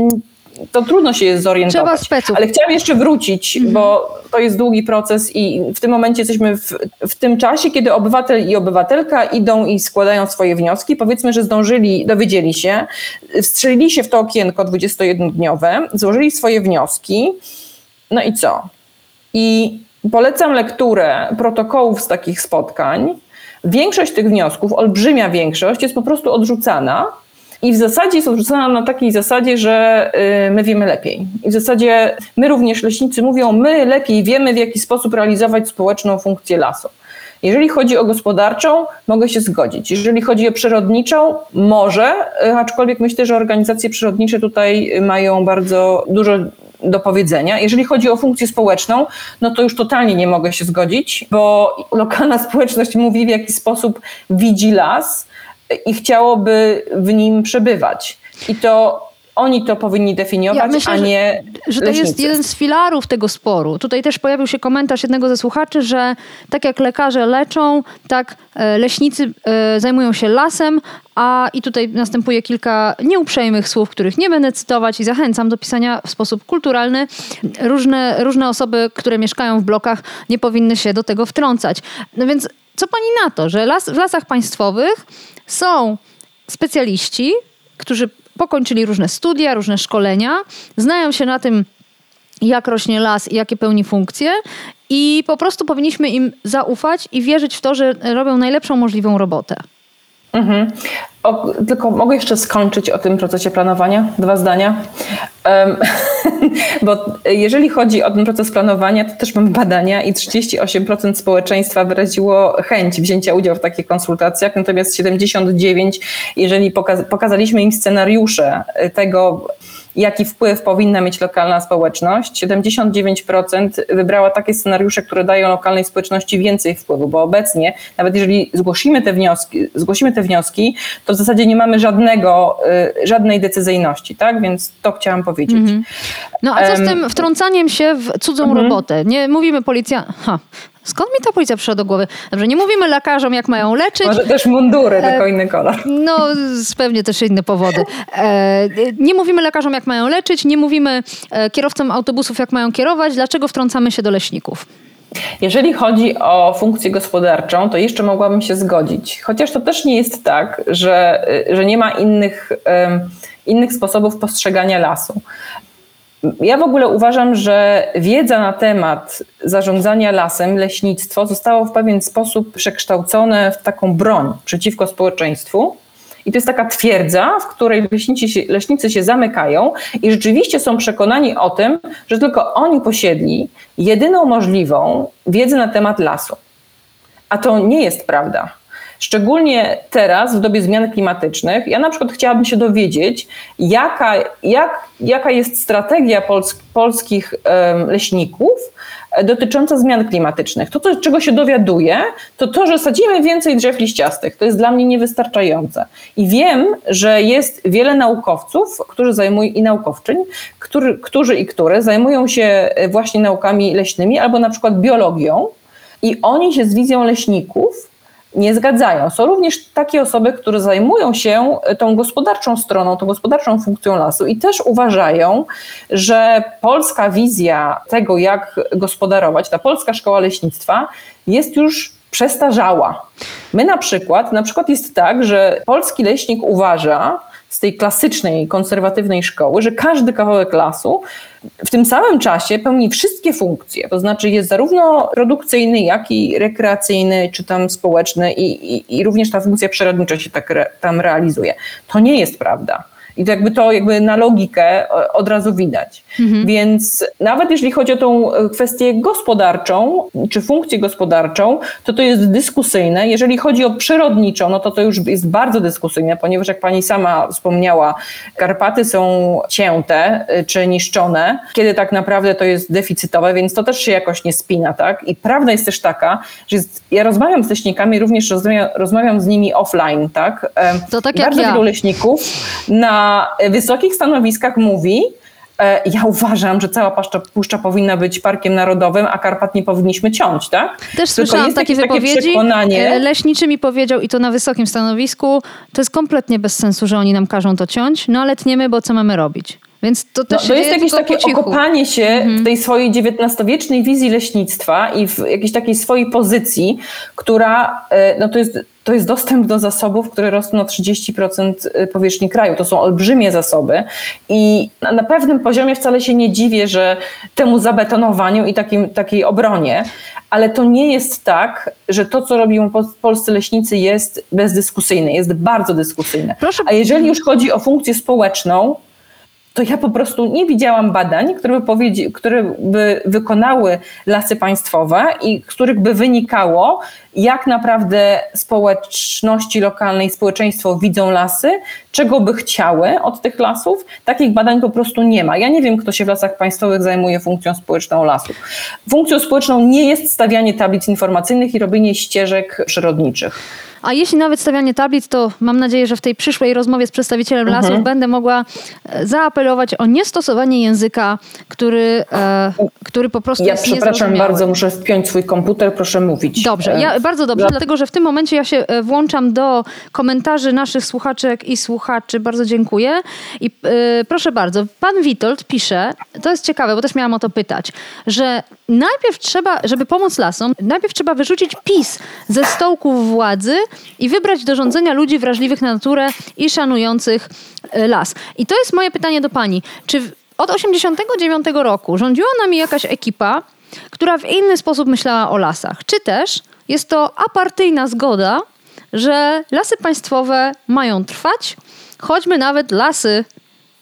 to trudno się jest zorientować. Trzeba speców. Ale chciałam jeszcze wrócić, mhm. bo to jest długi proces i w tym momencie jesteśmy w, w tym czasie, kiedy obywatel i obywatelka idą i składają swoje wnioski. Powiedzmy, że zdążyli, dowiedzieli się, wstrzelili się w to okienko 21-dniowe, złożyli swoje wnioski. No i co? I polecam lekturę protokołów z takich spotkań. Większość tych wniosków, olbrzymia większość, jest po prostu odrzucana i w zasadzie jest odrzucona na takiej zasadzie, że y, my wiemy lepiej. I w zasadzie my również leśnicy mówią, my lepiej wiemy, w jaki sposób realizować społeczną funkcję lasu. Jeżeli chodzi o gospodarczą, mogę się zgodzić. Jeżeli chodzi o przyrodniczą, może, y, aczkolwiek myślę, że organizacje przyrodnicze tutaj mają bardzo dużo do powiedzenia. Jeżeli chodzi o funkcję społeczną, no to już totalnie nie mogę się zgodzić, bo lokalna społeczność mówi, w jaki sposób widzi las, i chciałoby w nim przebywać. I to oni to powinni definiować, ja myślę, a nie. Że, że to leśnicy. jest jeden z filarów tego sporu. Tutaj też pojawił się komentarz jednego ze słuchaczy, że tak jak lekarze leczą, tak e, leśnicy e, zajmują się lasem, a i tutaj następuje kilka nieuprzejmych słów, których nie będę cytować i zachęcam do pisania w sposób kulturalny. Różne, różne osoby, które mieszkają w blokach, nie powinny się do tego wtrącać. No więc co pani na to, że las, w lasach państwowych są specjaliści, którzy pokończyli różne studia, różne szkolenia, znają się na tym, jak rośnie las i jakie pełni funkcje, i po prostu powinniśmy im zaufać i wierzyć w to, że robią najlepszą możliwą robotę. Mhm. O, tylko mogę jeszcze skończyć o tym procesie planowania? Dwa zdania. Um, (laughs) bo jeżeli chodzi o ten proces planowania, to też mam badania i 38% społeczeństwa wyraziło chęć wzięcia udziału w takich konsultacjach, natomiast 79%, jeżeli pokaz pokazaliśmy im scenariusze tego, jaki wpływ powinna mieć lokalna społeczność. 79% wybrała takie scenariusze, które dają lokalnej społeczności więcej wpływu, bo obecnie, nawet jeżeli zgłosimy te wnioski, zgłosimy te wnioski to w zasadzie nie mamy żadnego, y, żadnej decyzyjności, tak? Więc to chciałam powiedzieć. Mm -hmm. No a co z tym wtrącaniem się w cudzą mm -hmm. robotę? Nie mówimy policja... Skąd mi ta policja przyszła do głowy? Dobrze, nie mówimy lekarzom, jak mają leczyć. Może też mundury, tylko e, inny kolor. No, pewnie też inne powody. E, nie mówimy lekarzom, jak mają leczyć, nie mówimy e, kierowcom autobusów, jak mają kierować. Dlaczego wtrącamy się do leśników? Jeżeli chodzi o funkcję gospodarczą, to jeszcze mogłabym się zgodzić. Chociaż to też nie jest tak, że, że nie ma innych, innych sposobów postrzegania lasu. Ja w ogóle uważam, że wiedza na temat zarządzania lasem, leśnictwo zostało w pewien sposób przekształcone w taką broń przeciwko społeczeństwu. I to jest taka twierdza, w której leśnicy się, leśnicy się zamykają i rzeczywiście są przekonani o tym, że tylko oni posiedli jedyną możliwą wiedzę na temat lasu. A to nie jest prawda. Szczególnie teraz, w dobie zmian klimatycznych, ja na przykład chciałabym się dowiedzieć, jaka, jak, jaka jest strategia pols polskich leśników dotycząca zmian klimatycznych. To, to, czego się dowiaduję, to to, że sadzimy więcej drzew liściastych. To jest dla mnie niewystarczające. I wiem, że jest wiele naukowców, którzy zajmują i naukowczyń, którzy, którzy i które zajmują się właśnie naukami leśnymi albo na przykład biologią. I oni się z wizją leśników nie zgadzają. Są również takie osoby, które zajmują się tą gospodarczą stroną, tą gospodarczą funkcją lasu i też uważają, że polska wizja tego, jak gospodarować, ta polska szkoła leśnictwa jest już przestarzała. My na przykład, na przykład jest tak, że polski leśnik uważa, z tej klasycznej, konserwatywnej szkoły, że każdy kawałek lasu w tym samym czasie pełni wszystkie funkcje, to znaczy jest zarówno produkcyjny, jak i rekreacyjny, czy tam społeczny i, i, i również ta funkcja przyrodnicza się tak re, tam realizuje. To nie jest prawda. I to jakby to jakby na logikę od razu widać. Mhm. Więc nawet jeśli chodzi o tą e, kwestię gospodarczą, czy funkcję gospodarczą, to to jest dyskusyjne. Jeżeli chodzi o przyrodniczą, no to to już jest bardzo dyskusyjne, ponieważ jak pani sama wspomniała, Karpaty są cięte e, czy niszczone, kiedy tak naprawdę to jest deficytowe, więc to też się jakoś nie spina, tak? I prawda jest też taka, że jest, ja rozmawiam z leśnikami, również rozmawiam, rozmawiam z nimi offline, tak? E, to tak Bardzo jak wielu leśników na wysokich stanowiskach mówi, e, ja uważam, że cała puszcza, puszcza, powinna być parkiem narodowym, a Karpat nie powinniśmy ciąć, tak? Też Tylko słyszałam takie wypowiedzi. Takie. E, leśniczy mi powiedział i to na wysokim stanowisku, to jest kompletnie bez sensu, że oni nam każą to ciąć, no ale tniemy, bo co mamy robić? Więc to też no, to jest jakieś takie okopanie się mhm. w tej swojej XIX-wiecznej wizji leśnictwa i w jakiejś takiej swojej pozycji, która e, no to jest to jest dostęp do zasobów, które rosną o 30% y, powierzchni kraju. To są olbrzymie zasoby i na pewnym poziomie wcale się nie dziwię, że temu zabetonowaniu i takim, takiej obronie, ale to nie jest tak, że to, co robią polscy leśnicy jest bezdyskusyjne, jest bardzo dyskusyjne. Proszę... A jeżeli już chodzi o funkcję społeczną, to ja po prostu nie widziałam badań, które by, które by wykonały lasy państwowe i których by wynikało, jak naprawdę społeczności lokalne i społeczeństwo widzą lasy, czego by chciały od tych lasów. Takich badań po prostu nie ma. Ja nie wiem, kto się w lasach państwowych zajmuje funkcją społeczną lasów. Funkcją społeczną nie jest stawianie tablic informacyjnych i robienie ścieżek przyrodniczych. A jeśli nawet stawianie tablic, to mam nadzieję, że w tej przyszłej rozmowie z przedstawicielem mhm. lasów będę mogła e, zaapelować o niestosowanie języka, który, e, który po prostu ja jest Ja przepraszam bardzo, muszę wpiąć swój komputer, proszę mówić. Dobrze, ja, e, bardzo dobrze, Dla... dlatego że w tym momencie ja się e, włączam do komentarzy naszych słuchaczek i słuchaczy. Bardzo dziękuję. I e, proszę bardzo, pan Witold pisze, to jest ciekawe, bo też miałam o to pytać, że najpierw trzeba, żeby pomóc lasom, najpierw trzeba wyrzucić PiS ze stołków władzy i wybrać do rządzenia ludzi wrażliwych na naturę i szanujących e, las. I to jest moje pytanie do pani. Czy od 89 roku rządziła nami jakaś ekipa, która w inny sposób myślała o lasach? Czy też jest to apartyjna zgoda, że lasy państwowe mają trwać, choćby nawet lasy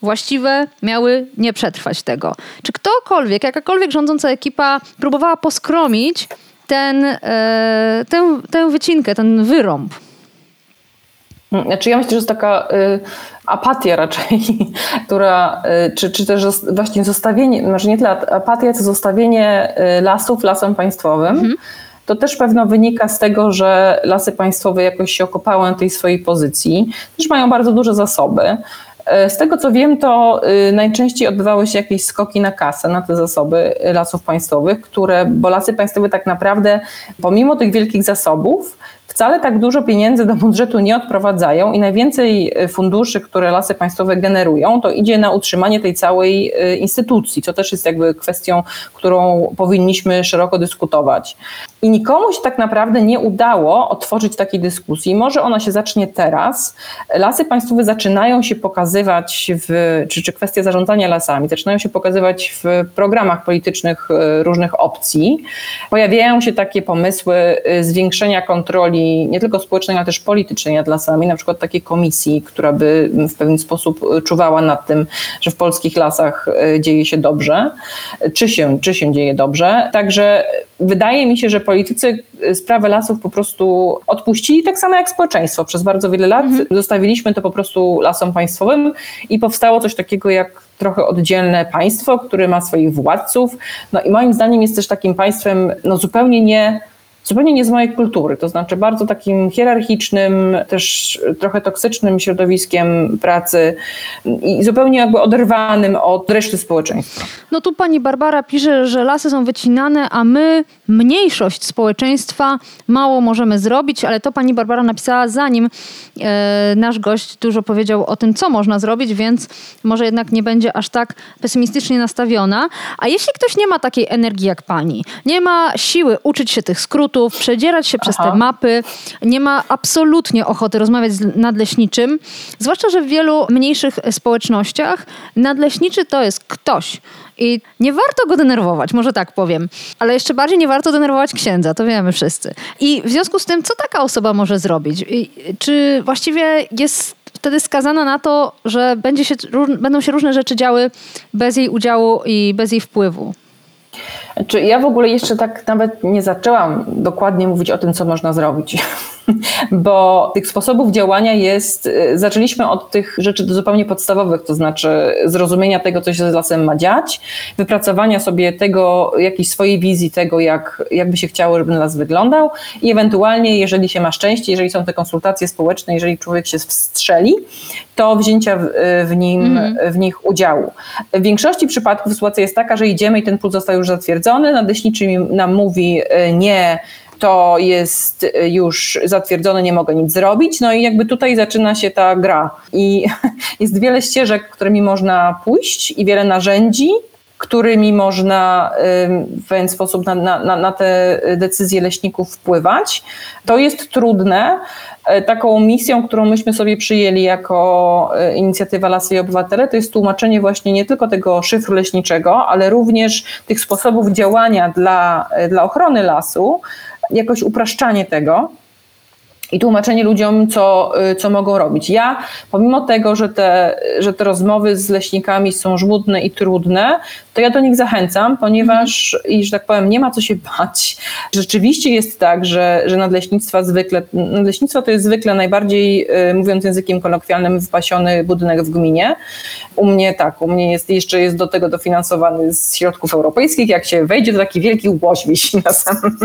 właściwe miały nie przetrwać tego. Czy ktokolwiek, jakakolwiek rządząca ekipa próbowała poskromić ten, e, tę, tę wycinkę, ten wyrąb? Znaczy ja myślę, że jest taka y, apatia raczej, (laughs) która, y, czy, czy też właśnie zostawienie, może nie tyle apatia, co zostawienie y, lasów lasem państwowym. Mhm. To też pewno wynika z tego, że lasy państwowe jakoś się okopały na tej swojej pozycji. Też mają bardzo duże zasoby. E, z tego co wiem, to y, najczęściej odbywały się jakieś skoki na kasę, na te zasoby lasów państwowych, które, bo lasy państwowe tak naprawdę, pomimo tych wielkich zasobów, wcale tak dużo pieniędzy do budżetu nie odprowadzają i najwięcej e, funduszy, które lasy państwowe generują, to idzie na utrzymanie tej całej e, instytucji, co też jest jakby kwestią, którą powinniśmy szeroko dyskutować. I nikomu się tak naprawdę nie udało otworzyć takiej dyskusji. Może ona się zacznie teraz. Lasy państwowe zaczynają się pokazywać, w, czy, czy kwestie zarządzania lasami, zaczynają się pokazywać w programach politycznych e, różnych opcji. Pojawiają się takie pomysły zwiększenia kontroli nie tylko społecznej, ale też politycznej nad lasami, na przykład takiej komisji, która by w pewien sposób czuwała nad tym, że w polskich lasach e, dzieje się dobrze, czy się, czy się dzieje dobrze. Także wydaje mi się, że politycy sprawę lasów po prostu odpuścili, tak samo jak społeczeństwo. Przez bardzo wiele lat mhm. zostawiliśmy to po prostu lasom państwowym i powstało coś takiego jak trochę oddzielne państwo, które ma swoich władców. No i moim zdaniem jest też takim państwem no, zupełnie nie zupełnie nie z mojej kultury, to znaczy bardzo takim hierarchicznym, też trochę toksycznym środowiskiem pracy i zupełnie jakby oderwanym od reszty społeczeństwa. No tu pani Barbara pisze, że lasy są wycinane, a my, mniejszość społeczeństwa, mało możemy zrobić, ale to pani Barbara napisała zanim e, nasz gość dużo powiedział o tym, co można zrobić, więc może jednak nie będzie aż tak pesymistycznie nastawiona. A jeśli ktoś nie ma takiej energii jak pani, nie ma siły uczyć się tych skrótów, przedzierać się Aha. przez te mapy. Nie ma absolutnie ochoty rozmawiać z nadleśniczym. Zwłaszcza, że w wielu mniejszych społecznościach nadleśniczy to jest ktoś. I nie warto go denerwować, może tak powiem. Ale jeszcze bardziej nie warto denerwować księdza, to wiemy wszyscy. I w związku z tym, co taka osoba może zrobić? I czy właściwie jest wtedy skazana na to, że będzie się, będą się różne rzeczy działy bez jej udziału i bez jej wpływu? Znaczy, ja w ogóle jeszcze tak nawet nie zaczęłam dokładnie mówić o tym, co można zrobić, (laughs) bo tych sposobów działania jest, y, zaczęliśmy od tych rzeczy zupełnie podstawowych, to znaczy zrozumienia tego, co się z lasem ma dziać, wypracowania sobie tego, jakiejś swojej wizji tego, jak, jak by się chciało, żeby las wyglądał i ewentualnie, jeżeli się ma szczęście, jeżeli są te konsultacje społeczne, jeżeli człowiek się wstrzeli, to wzięcia w, w, nim, mm. w nich udziału. W większości przypadków sytuacja jest taka, że idziemy i ten puls został już zatwierdzony, nadleśniczy nam mówi y, nie, to jest y, już zatwierdzone, nie mogę nic zrobić. No i jakby tutaj zaczyna się ta gra. I (laughs) jest wiele ścieżek, którymi można pójść i wiele narzędzi, którymi można w pewien sposób na, na, na te decyzje leśników wpływać. To jest trudne. E, taką misją, którą myśmy sobie przyjęli jako e, inicjatywa Lasy i Obywatele, to jest tłumaczenie właśnie nie tylko tego szyfru leśniczego, ale również tych sposobów działania dla, e, dla ochrony lasu, jakoś upraszczanie tego i tłumaczenie ludziom, co, co mogą robić. Ja, pomimo tego, że te, że te rozmowy z leśnikami są żmudne i trudne, to ja do nich zachęcam, ponieważ, i że tak powiem, nie ma co się bać. Rzeczywiście jest tak, że, że nadleśnictwa zwykle, nadleśnictwo to jest zwykle najbardziej, y, mówiąc językiem kolokwialnym, wypasiony budynek w gminie. U mnie tak, u mnie jest, jeszcze jest do tego dofinansowany z środków europejskich. Jak się wejdzie, to taki wielki łoś wisi na samym,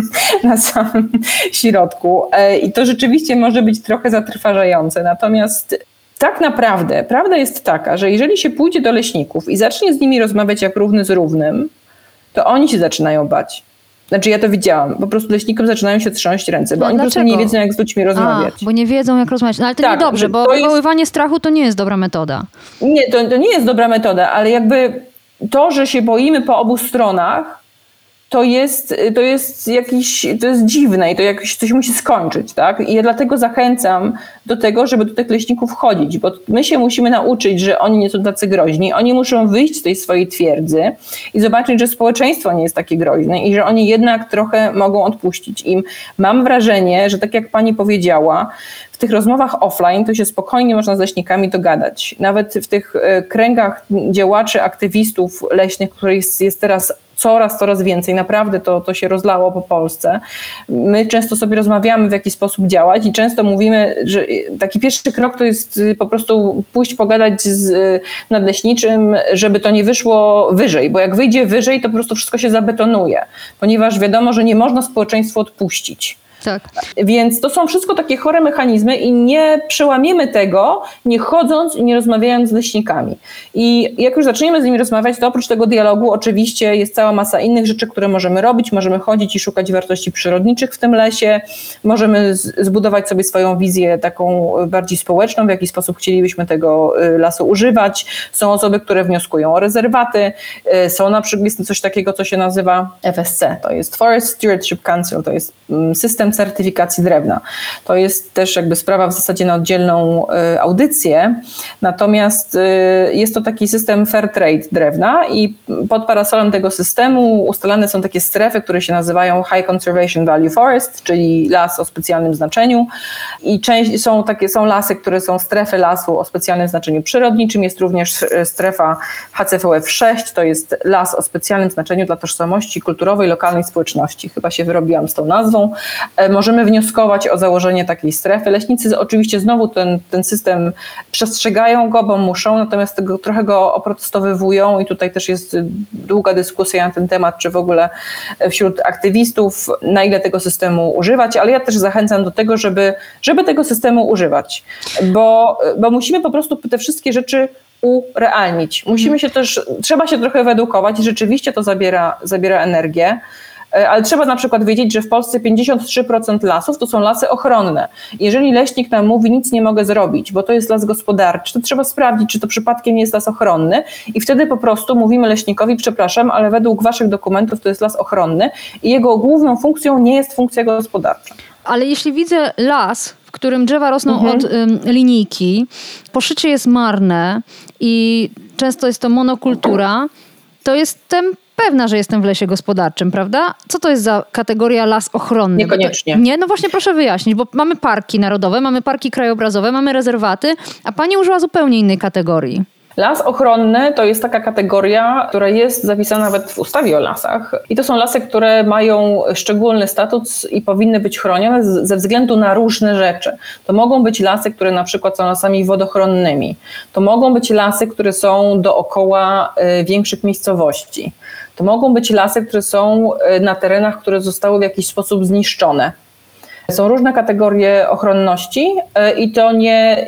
na samym środku. E, I to rzeczywiście może być trochę zatrważające. Natomiast tak naprawdę prawda jest taka, że jeżeli się pójdzie do leśników i zacznie z nimi rozmawiać jak równy z równym, to oni się zaczynają bać. Znaczy ja to widziałam. Po prostu leśnikom zaczynają się trząść ręce, bo no oni dlaczego? po prostu nie wiedzą, jak z ludźmi rozmawiać. A, bo nie wiedzą, jak rozmawiać. No ale to tak, niedobrze, bo wywoływanie jest... strachu to nie jest dobra metoda. Nie, to, to nie jest dobra metoda, ale jakby to, że się boimy po obu stronach, to jest, to jest jakiś, to jest dziwne i to jakoś coś musi skończyć, tak? I ja dlatego zachęcam do tego, żeby do tych leśników chodzić, bo my się musimy nauczyć, że oni nie są tacy groźni, oni muszą wyjść z tej swojej twierdzy i zobaczyć, że społeczeństwo nie jest takie groźne i że oni jednak trochę mogą odpuścić im. Mam wrażenie, że tak jak pani powiedziała, w tych rozmowach offline to się spokojnie można z leśnikami dogadać. Nawet w tych e, kręgach działaczy, aktywistów leśnych, których jest, jest teraz coraz, coraz więcej. Naprawdę to, to się rozlało po Polsce. My często sobie rozmawiamy, w jaki sposób działać i często mówimy, że taki pierwszy krok to jest y, po prostu pójść pogadać z y, nadleśniczym, żeby to nie wyszło wyżej, bo jak wyjdzie wyżej, to po prostu wszystko się zabetonuje, ponieważ wiadomo, że nie można społeczeństwu odpuścić Tak. Więc to są wszystko takie chore mechanizmy i nie przełamiemy tego, nie chodząc i nie rozmawiając z leśnikami. I jak już zaczniemy z nimi rozmawiać, to oprócz tego dialogu oczywiście jest cała masa innych rzeczy, które możemy robić. Możemy chodzić i szukać wartości przyrodniczych w tym lesie, możemy zbudować sobie swoją wizję taką bardziej społeczną, w jaki sposób chcielibyśmy tego y, lasu używać. Są osoby, które wnioskują o rezerwaty, y, są na przykład jest coś takiego, co się nazywa FSC, to jest Forest Stewardship Council, to jest mm, certyfikacji drewna. To jest też jakby sprawa w zasadzie na oddzielną y, audycję, natomiast jest to taki system fair trade drewna i pod parasolem tego systemu ustalane są takie strefy, które się nazywają High Conservation Value Forest, czyli las o specjalnym znaczeniu i część, są takie są lasy, które są strefy lasu o specjalnym znaczeniu przyrodniczym, jest również strefa HCVF 6, to jest las o specjalnym znaczeniu dla tożsamości kulturowej lokalnej społeczności. Chyba się wyrobiłam z tą nazwą. E, możemy wnioskować o założenie takiej strefy. Leśnicy oczywiście znowu ten, ten system przestrzegają go, bo muszą, natomiast tego, trochę go oprotestowywują i tutaj też jest długa dyskusja na ten temat, czy w ogóle wśród aktywistów, na ile tego systemu używać, ale ja też zachęcam do tego, żeby, żeby tego systemu używać, bo, bo musimy po prostu te wszystkie rzeczy urealnić. Musimy się też, trzeba się trochę wyedukować i rzeczywiście to zabiera, zabiera energię. E, ale trzeba na przykład wiedzieć, że w Polsce 53% lasów to są lasy ochronne. Jeżeli leśnik nam mówi, nic nie mogę zrobić, bo to jest las gospodarczy, to trzeba sprawdzić, czy to przypadkiem nie jest las ochronny i wtedy po prostu mówimy leśnikowi, przepraszam, ale według waszych dokumentów to jest las ochronny i jego główną funkcją nie jest funkcja gospodarcza. Ale jeśli widzę las, w którym drzewa rosną mhm. od ym, linijki, poszycie jest marne i często jest to monokultura, to jestem pewna, że jestem w lesie gospodarczym, prawda? Co to jest za kategoria las ochronny? Niekoniecznie. To, nie? No właśnie proszę wyjaśnić, bo mamy parki narodowe, mamy parki krajobrazowe, mamy rezerwaty, a pani użyła zupełnie innej kategorii. Las ochronny to jest taka kategoria, która jest zapisana nawet w ustawie o lasach. I to są lasy, które mają szczególny status i powinny być chronione ze względu na różne rzeczy. To mogą być lasy, które na przykład są lasami wodochronnymi. To mogą być lasy, które są dookoła y, większych miejscowości. To mogą być lasy, które są y, na terenach, które zostały w jakiś sposób zniszczone. Są różne kategorie ochronności e, i to nie,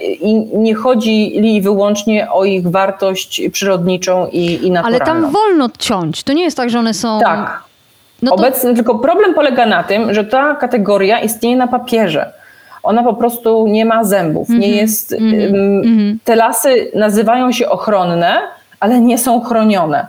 nie chodzi wyłącznie o ich wartość przyrodniczą i, i naturalną. Ale tam wolno ciąć. To nie jest tak, że one są... Tak. No to... Obecnie, tylko problem polega na tym, że ta kategoria istnieje na papierze. Ona po prostu nie ma zębów. Mm -hmm. Nie mhm. jest, mm -hmm. Te lasy nazywają się ochronne, ale nie są chronione.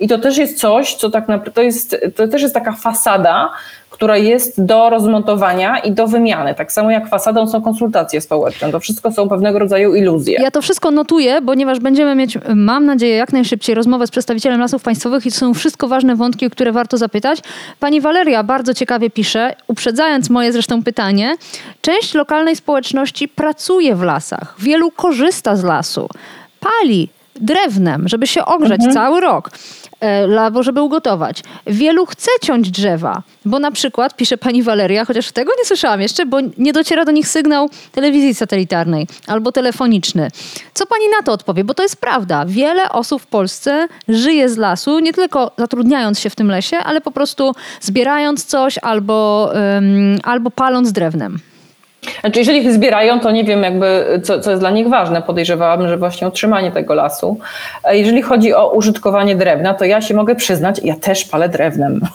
I to też jest coś, co tak naprawdę to jest, to też jest taka fasada, która jest do rozmontowania i do wymiany. Tak samo jak fasadą są konsultacje społeczne. To wszystko są pewnego rodzaju iluzje. Ja to wszystko notuję, ponieważ będziemy mieć, mam nadzieję, jak najszybciej rozmowę z przedstawicielem lasów państwowych i to są wszystko ważne wątki, o które warto zapytać. Pani Waleria bardzo ciekawie pisze, uprzedzając moje zresztą pytanie, część lokalnej społeczności pracuje w lasach, wielu korzysta z lasu, pali drewnem, żeby się ogrzeć mhm. cały rok. E, albo żeby ugotować. Wielu chce ciąć drzewa, bo na przykład, pisze pani Waleria, chociaż tego nie słyszałam jeszcze, bo nie dociera do nich sygnał telewizji satelitarnej albo telefoniczny. Co pani na to odpowie? Bo to jest prawda. Wiele osób w Polsce żyje z lasu, nie tylko zatrudniając się w tym lesie, ale po prostu zbierając coś albo, um, albo paląc drewnem. Znaczy, jeżeli ich zbierają, to nie wiem, jakby, co, co jest dla nich ważne. Podejrzewałabym, że właśnie utrzymanie tego lasu. Jeżeli chodzi o użytkowanie drewna, to ja się mogę przyznać, ja też palę drewnem. (laughs)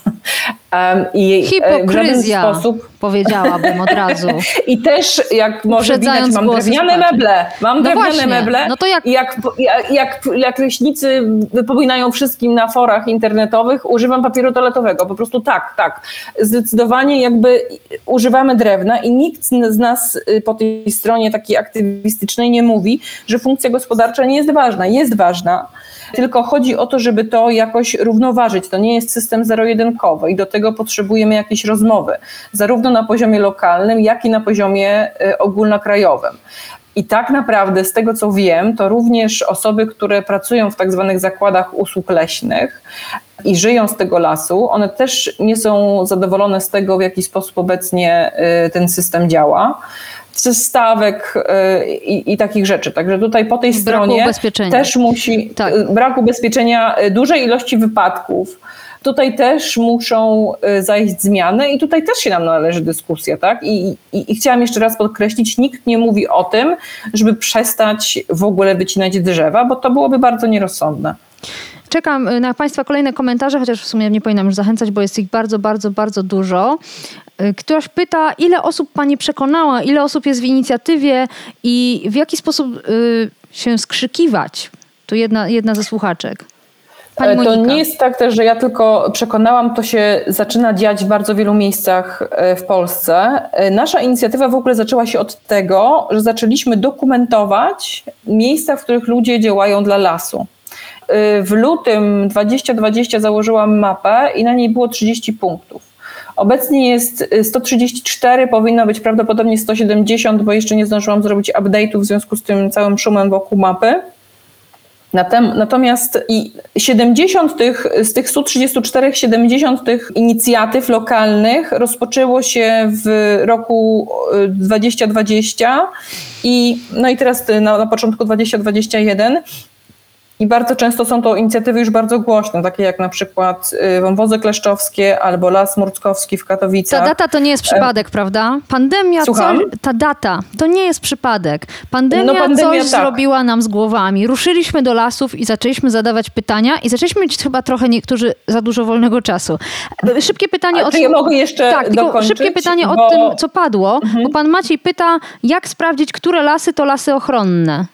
I e, w żaden sposób powiedziałabym od razu. (laughs) I też, jak może widać, mam drewniane meble. Mam no drewniane właśnie. meble. No to jak... Jak, jak, jak leśnicy wypominają wszystkim na forach internetowych, używam papieru toaletowego. Po prostu tak, tak. Zdecydowanie jakby używamy drewna i nikt z nas y, po tej stronie takiej aktywistycznej nie mówi, że funkcja gospodarcza nie jest ważna. Jest ważna tylko chodzi o to, żeby to jakoś równoważyć. To nie jest system zero-jedynkowy i do tego potrzebujemy jakiejś rozmowy, zarówno na poziomie lokalnym, jak i na poziomie y, ogólnokrajowym. I tak naprawdę, z tego co wiem, to również osoby, które pracują w tak zwanych zakładach usług leśnych i żyją z tego lasu, one też nie są zadowolone z tego, w jaki sposób obecnie y, ten system działa stawek y, i, i, takich rzeczy. Także tutaj po tej stronie też musi tak. brak ubezpieczenia dużej ilości wypadków tutaj też muszą y, zajść zmiany i tutaj też się nam należy dyskusja, tak? I, i, I chciałam jeszcze raz podkreślić, nikt nie mówi o tym, żeby przestać w ogóle wycinać drzewa, bo to byłoby bardzo nierozsądne. Czekam y, na Państwa kolejne komentarze, chociaż w sumie nie powinnam już zachęcać, bo jest ich bardzo, bardzo, bardzo dużo. Y, ktoś pyta, ile osób Pani przekonała, ile osób jest w inicjatywie i w jaki sposób y, się skrzykiwać? Tu jedna, jedna ze słuchaczek. Pani e, to nie jest tak też, że ja tylko przekonałam, to się zaczyna dziać w bardzo wielu miejscach e, w Polsce. E, nasza inicjatywa w ogóle zaczęła się od tego, że zaczęliśmy dokumentować miejsca, w których ludzie działają dla lasu. W lutym 2020 założyłam mapę i na niej było 30 punktów. Obecnie jest 134, powinno być prawdopodobnie 170, bo jeszcze nie zdążyłam zrobić update'u w związku z tym całym szumem wokół mapy. Natomiast i 70 tych, z tych 134, 70 tych inicjatyw lokalnych rozpoczęło się w roku 2020 i no i teraz na, na początku 2021 i bardzo często są to inicjatywy już bardzo głośne, takie jak na przykład y, wąwozy kleszczowskie albo Las Murckowski w Katowicach. Ta data to nie jest przypadek, prawda? Pandemia, Słucham? coś, ta data to nie jest przypadek. Pandemia, no, pandemia coś tak. zrobiła nam z głowami. Ruszyliśmy do lasów i zaczęliśmy zadawać pytania i zaczęliśmy mieć chyba trochę niektórzy za dużo wolnego czasu. Szybkie pytanie o tym. Ja mogę jeszcze tak, dokończyć, szybkie pytanie bo... o tym, co padło, mhm. bo pan Maciej pyta, jak sprawdzić, które lasy to lasy ochronne.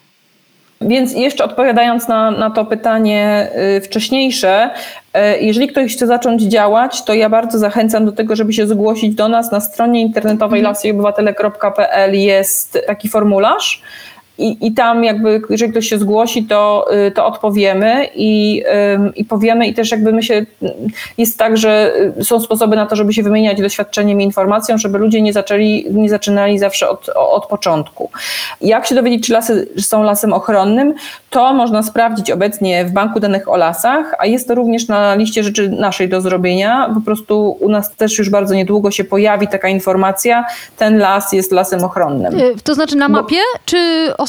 Więc jeszcze odpowiadając na, na to pytanie y, wcześniejsze, y, jeżeli ktoś chce zacząć działać, to ja bardzo zachęcam do tego, żeby się zgłosić do nas. Na stronie internetowej lasojobywatele.pl jest taki formularz i, I tam jakby, jeżeli ktoś się zgłosi, to, y, to odpowiemy i, i powiemy i też jakby my się, jest tak, że y, są sposoby na to, żeby się wymieniać doświadczeniem i informacją, żeby ludzie nie zaczęli, nie zaczynali zawsze od, od początku. Jak się dowiedzieć, czy lasy są lasem ochronnym? To można sprawdzić obecnie w Banku Danych o Lasach, a jest to również na liście rzeczy naszej do zrobienia. Po prostu u nas też już bardzo niedługo się pojawi taka informacja, ten las jest lasem ochronnym. Y, to znaczy na mapie, Bo, czy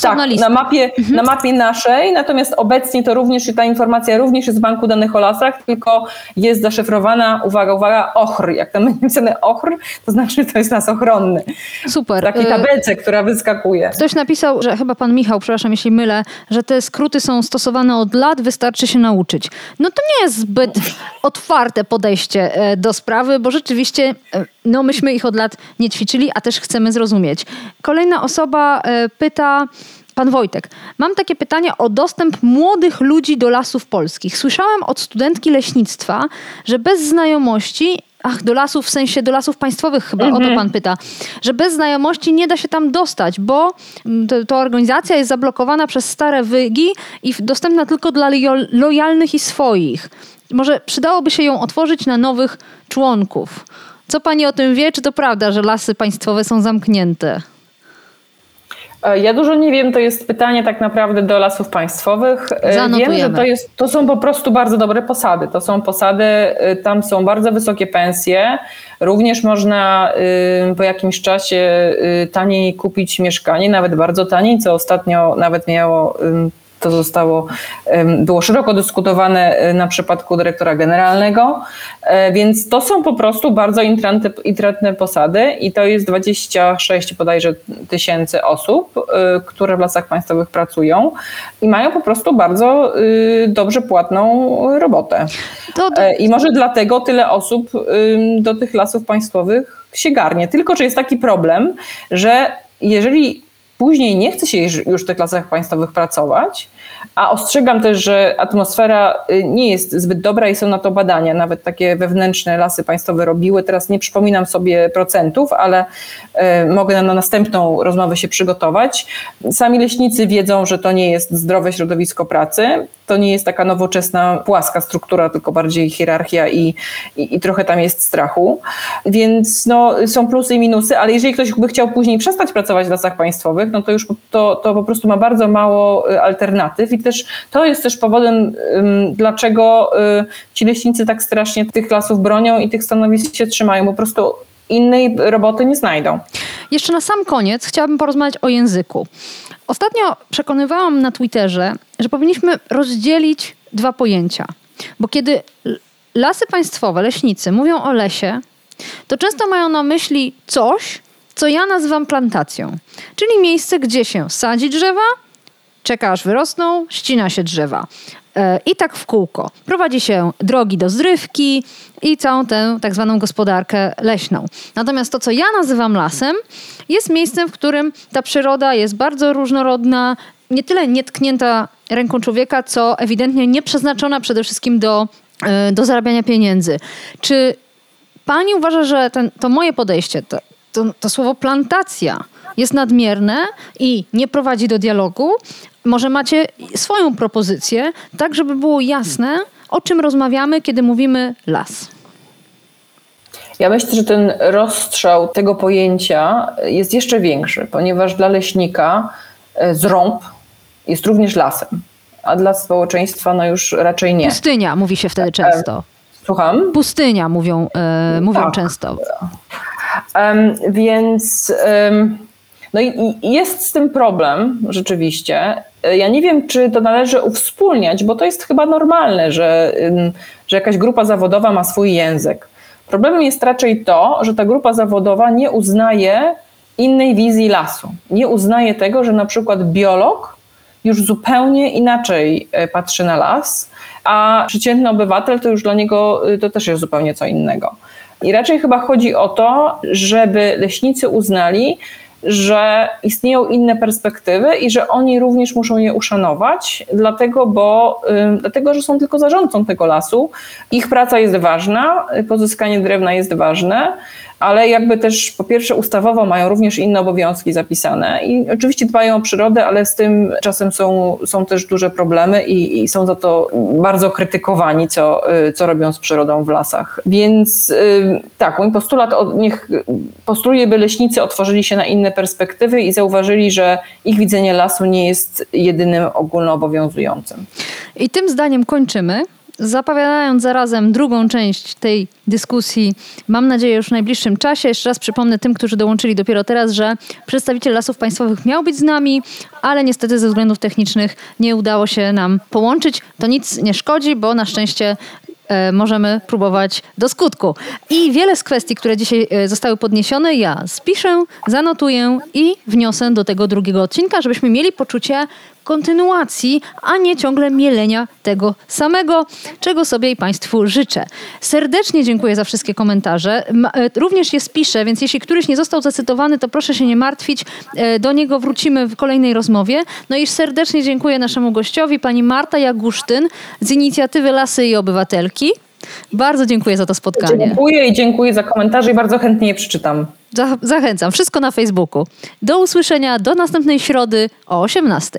osobna tak, lista? Na mapie, mhm. na mapie naszej, natomiast obecnie to również, ta informacja również jest w Banku Danych o Lasach, tylko jest zaszyfrowana, uwaga, uwaga, ochr. Jak tam jest napisane ochr, to znaczy, że to jest las ochronny. Super. Takiej y, tabelce, która wyskakuje. Ktoś napisał, że chyba pan Michał, przepraszam, jeśli mylę, że te skróty są stosowane od lat, wystarczy się nauczyć. No to nie jest zbyt otwarte podejście e, do sprawy, bo rzeczywiście e, no myśmy ich od lat nie ćwiczyli, a też chcemy zrozumieć. Kolejna osoba e, pyta, Pan Wojtek, mam takie pytanie o dostęp młodych ludzi do lasów polskich. Słyszałem od studentki leśnictwa, że bez znajomości Ach, do lasów, w sensie do lasów państwowych chyba, mhm. o to mhm. pan pyta. Że bez znajomości nie da się tam dostać, bo mm, to, to organizacja jest zablokowana przez stare wygi i dostępna tylko dla lojalnych i swoich. Może przydałoby się ją otworzyć na nowych członków. Co pani o tym wie? Czy to prawda, że lasy państwowe są zamknięte? E, ja dużo nie wiem, to jest pytanie tak naprawdę do lasów państwowych. Zanotujemy. Wiem, że to, jest, to są po prostu bardzo dobre posady. To są posady, e, tam są bardzo wysokie pensje. Również można e, po jakimś czasie taniej kupić mieszkanie, nawet bardzo taniej, co ostatnio nawet miało to zostało, było szeroko dyskutowane e, na przypadku dyrektora generalnego, e, więc to są po prostu bardzo intratne posady i to jest 26 bodajże tysięcy osób, e, które w lasach państwowych pracują i mają po prostu bardzo dobrze płatną robotę. I może dlatego tyle osób do tych lasów państwowych się garnie. Tylko, że jest taki problem, że jeżeli później nie chce się już w tych lasach państwowych pracować, a ostrzegam też, że atmosfera y, nie jest zbyt dobra i są na to badania. Nawet takie wewnętrzne lasy państwowe robiły. Teraz nie przypominam sobie procentów, ale y, mogę na następną rozmowę się przygotować. Sami leśnicy wiedzą, że to nie jest zdrowe środowisko pracy. To nie jest taka nowoczesna, płaska struktura, tylko bardziej hierarchia i, i, i trochę tam jest strachu. Więc no, są plusy i minusy, ale jeżeli ktoś by chciał później przestać pracować w lasach państwowych, no to już to, to po prostu ma bardzo mało y, i też to jest też powodem, dlaczego y, ci leśnicy tak strasznie tych lasów bronią i tych stanowisk się trzymają. Po prostu innej roboty nie znajdą. Jeszcze na sam koniec chciałabym porozmawiać o języku. Ostatnio przekonywałam na Twitterze, że powinniśmy rozdzielić dwa pojęcia. Bo kiedy lasy państwowe, leśnicy mówią o lesie, to często mają na myśli coś, co ja nazywam plantacją. Czyli miejsce, gdzie się sadzi drzewa, czeka aż wyrosną, ścina się drzewa. E, I tak w kółko. Prowadzi się drogi do zrywki i całą tę tak zwaną gospodarkę leśną. Natomiast to, co ja nazywam lasem, jest miejscem, w którym ta przyroda jest bardzo różnorodna, nie tyle nietknięta ręką człowieka, co ewidentnie nie przeznaczona przede wszystkim do, e, do zarabiania pieniędzy. Czy pani uważa, że ten, to moje podejście, to, to, to słowo plantacja jest nadmierne i nie prowadzi do dialogu? Może macie swoją propozycję, tak żeby było jasne, o czym rozmawiamy, kiedy mówimy las. Ja myślę, że ten rozstrzał tego pojęcia jest jeszcze większy, ponieważ dla leśnika e, zrąb jest również lasem, a dla społeczeństwa no już raczej nie. Pustynia mówi się wtedy często. Słucham? Pustynia mówią, e, mówią Tak. często. Em, więc em, no i, jest z tym problem rzeczywiście. Ja nie wiem, czy to należy uwspólniać, bo to jest chyba normalne, że, że jakaś grupa zawodowa ma swój język. Problemem jest raczej to, że ta grupa zawodowa nie uznaje innej wizji lasu. Nie uznaje tego, że na przykład biolog już zupełnie inaczej e, patrzy na las, a przeciętny obywatel to już dla niego y, to też jest zupełnie co innego. I raczej chyba chodzi o to, żeby leśnicy uznali, że istnieją inne perspektywy i że oni również muszą je uszanować, dlatego, bo, y, dlatego że są tylko zarządcą tego lasu. Ich praca jest ważna, pozyskanie drewna jest ważne, ale jakby też po pierwsze ustawowo mają również inne obowiązki zapisane i oczywiście dbają o przyrodę, ale z tym czasem są, są też duże problemy i, i są za to bardzo krytykowani, co, y, co robią z przyrodą w lasach. Więc y, tak, mój postulat, o- niech postuluję, by leśnicy otworzyli się na inne perspektywy i zauważyli, że ich widzenie lasu nie jest jedynym ogólnoobowiązującym. I tym zdaniem kończymy. Zapowiadając zarazem drugą część tej dyskusji, mam nadzieję już w najbliższym czasie. Jeszcze raz przypomnę tym, którzy dołączyli dopiero teraz, że przedstawiciel lasów państwowych miał być z nami, ale niestety ze względów technicznych nie udało się nam połączyć. To nic nie szkodzi, bo na szczęście e, możemy próbować do skutku. I wiele z kwestii, które dzisiaj e, zostały podniesione, ja spiszę, zanotuję i wniosę do tego drugiego odcinka, żebyśmy mieli poczucie kontynuacji, a nie ciągle mielenia tego samego, czego sobie i Państwu życzę. Serdecznie dziękuję za wszystkie komentarze. E, Również je spiszę, więc jeśli któryś nie został zacytowany, to proszę się nie martwić. E, Do niego wrócimy w kolejnej rozmowie. No i serdecznie dziękuję naszemu gościowi, pani Marta Jagusztyn z inicjatywy Lasy i Obywatelki. Bardzo dziękuję za to spotkanie. Dziękuję i dziękuję za komentarze i bardzo chętnie je przeczytam. Za- Zachęcam. Wszystko na Facebooku. Do usłyszenia do następnej środy o 18.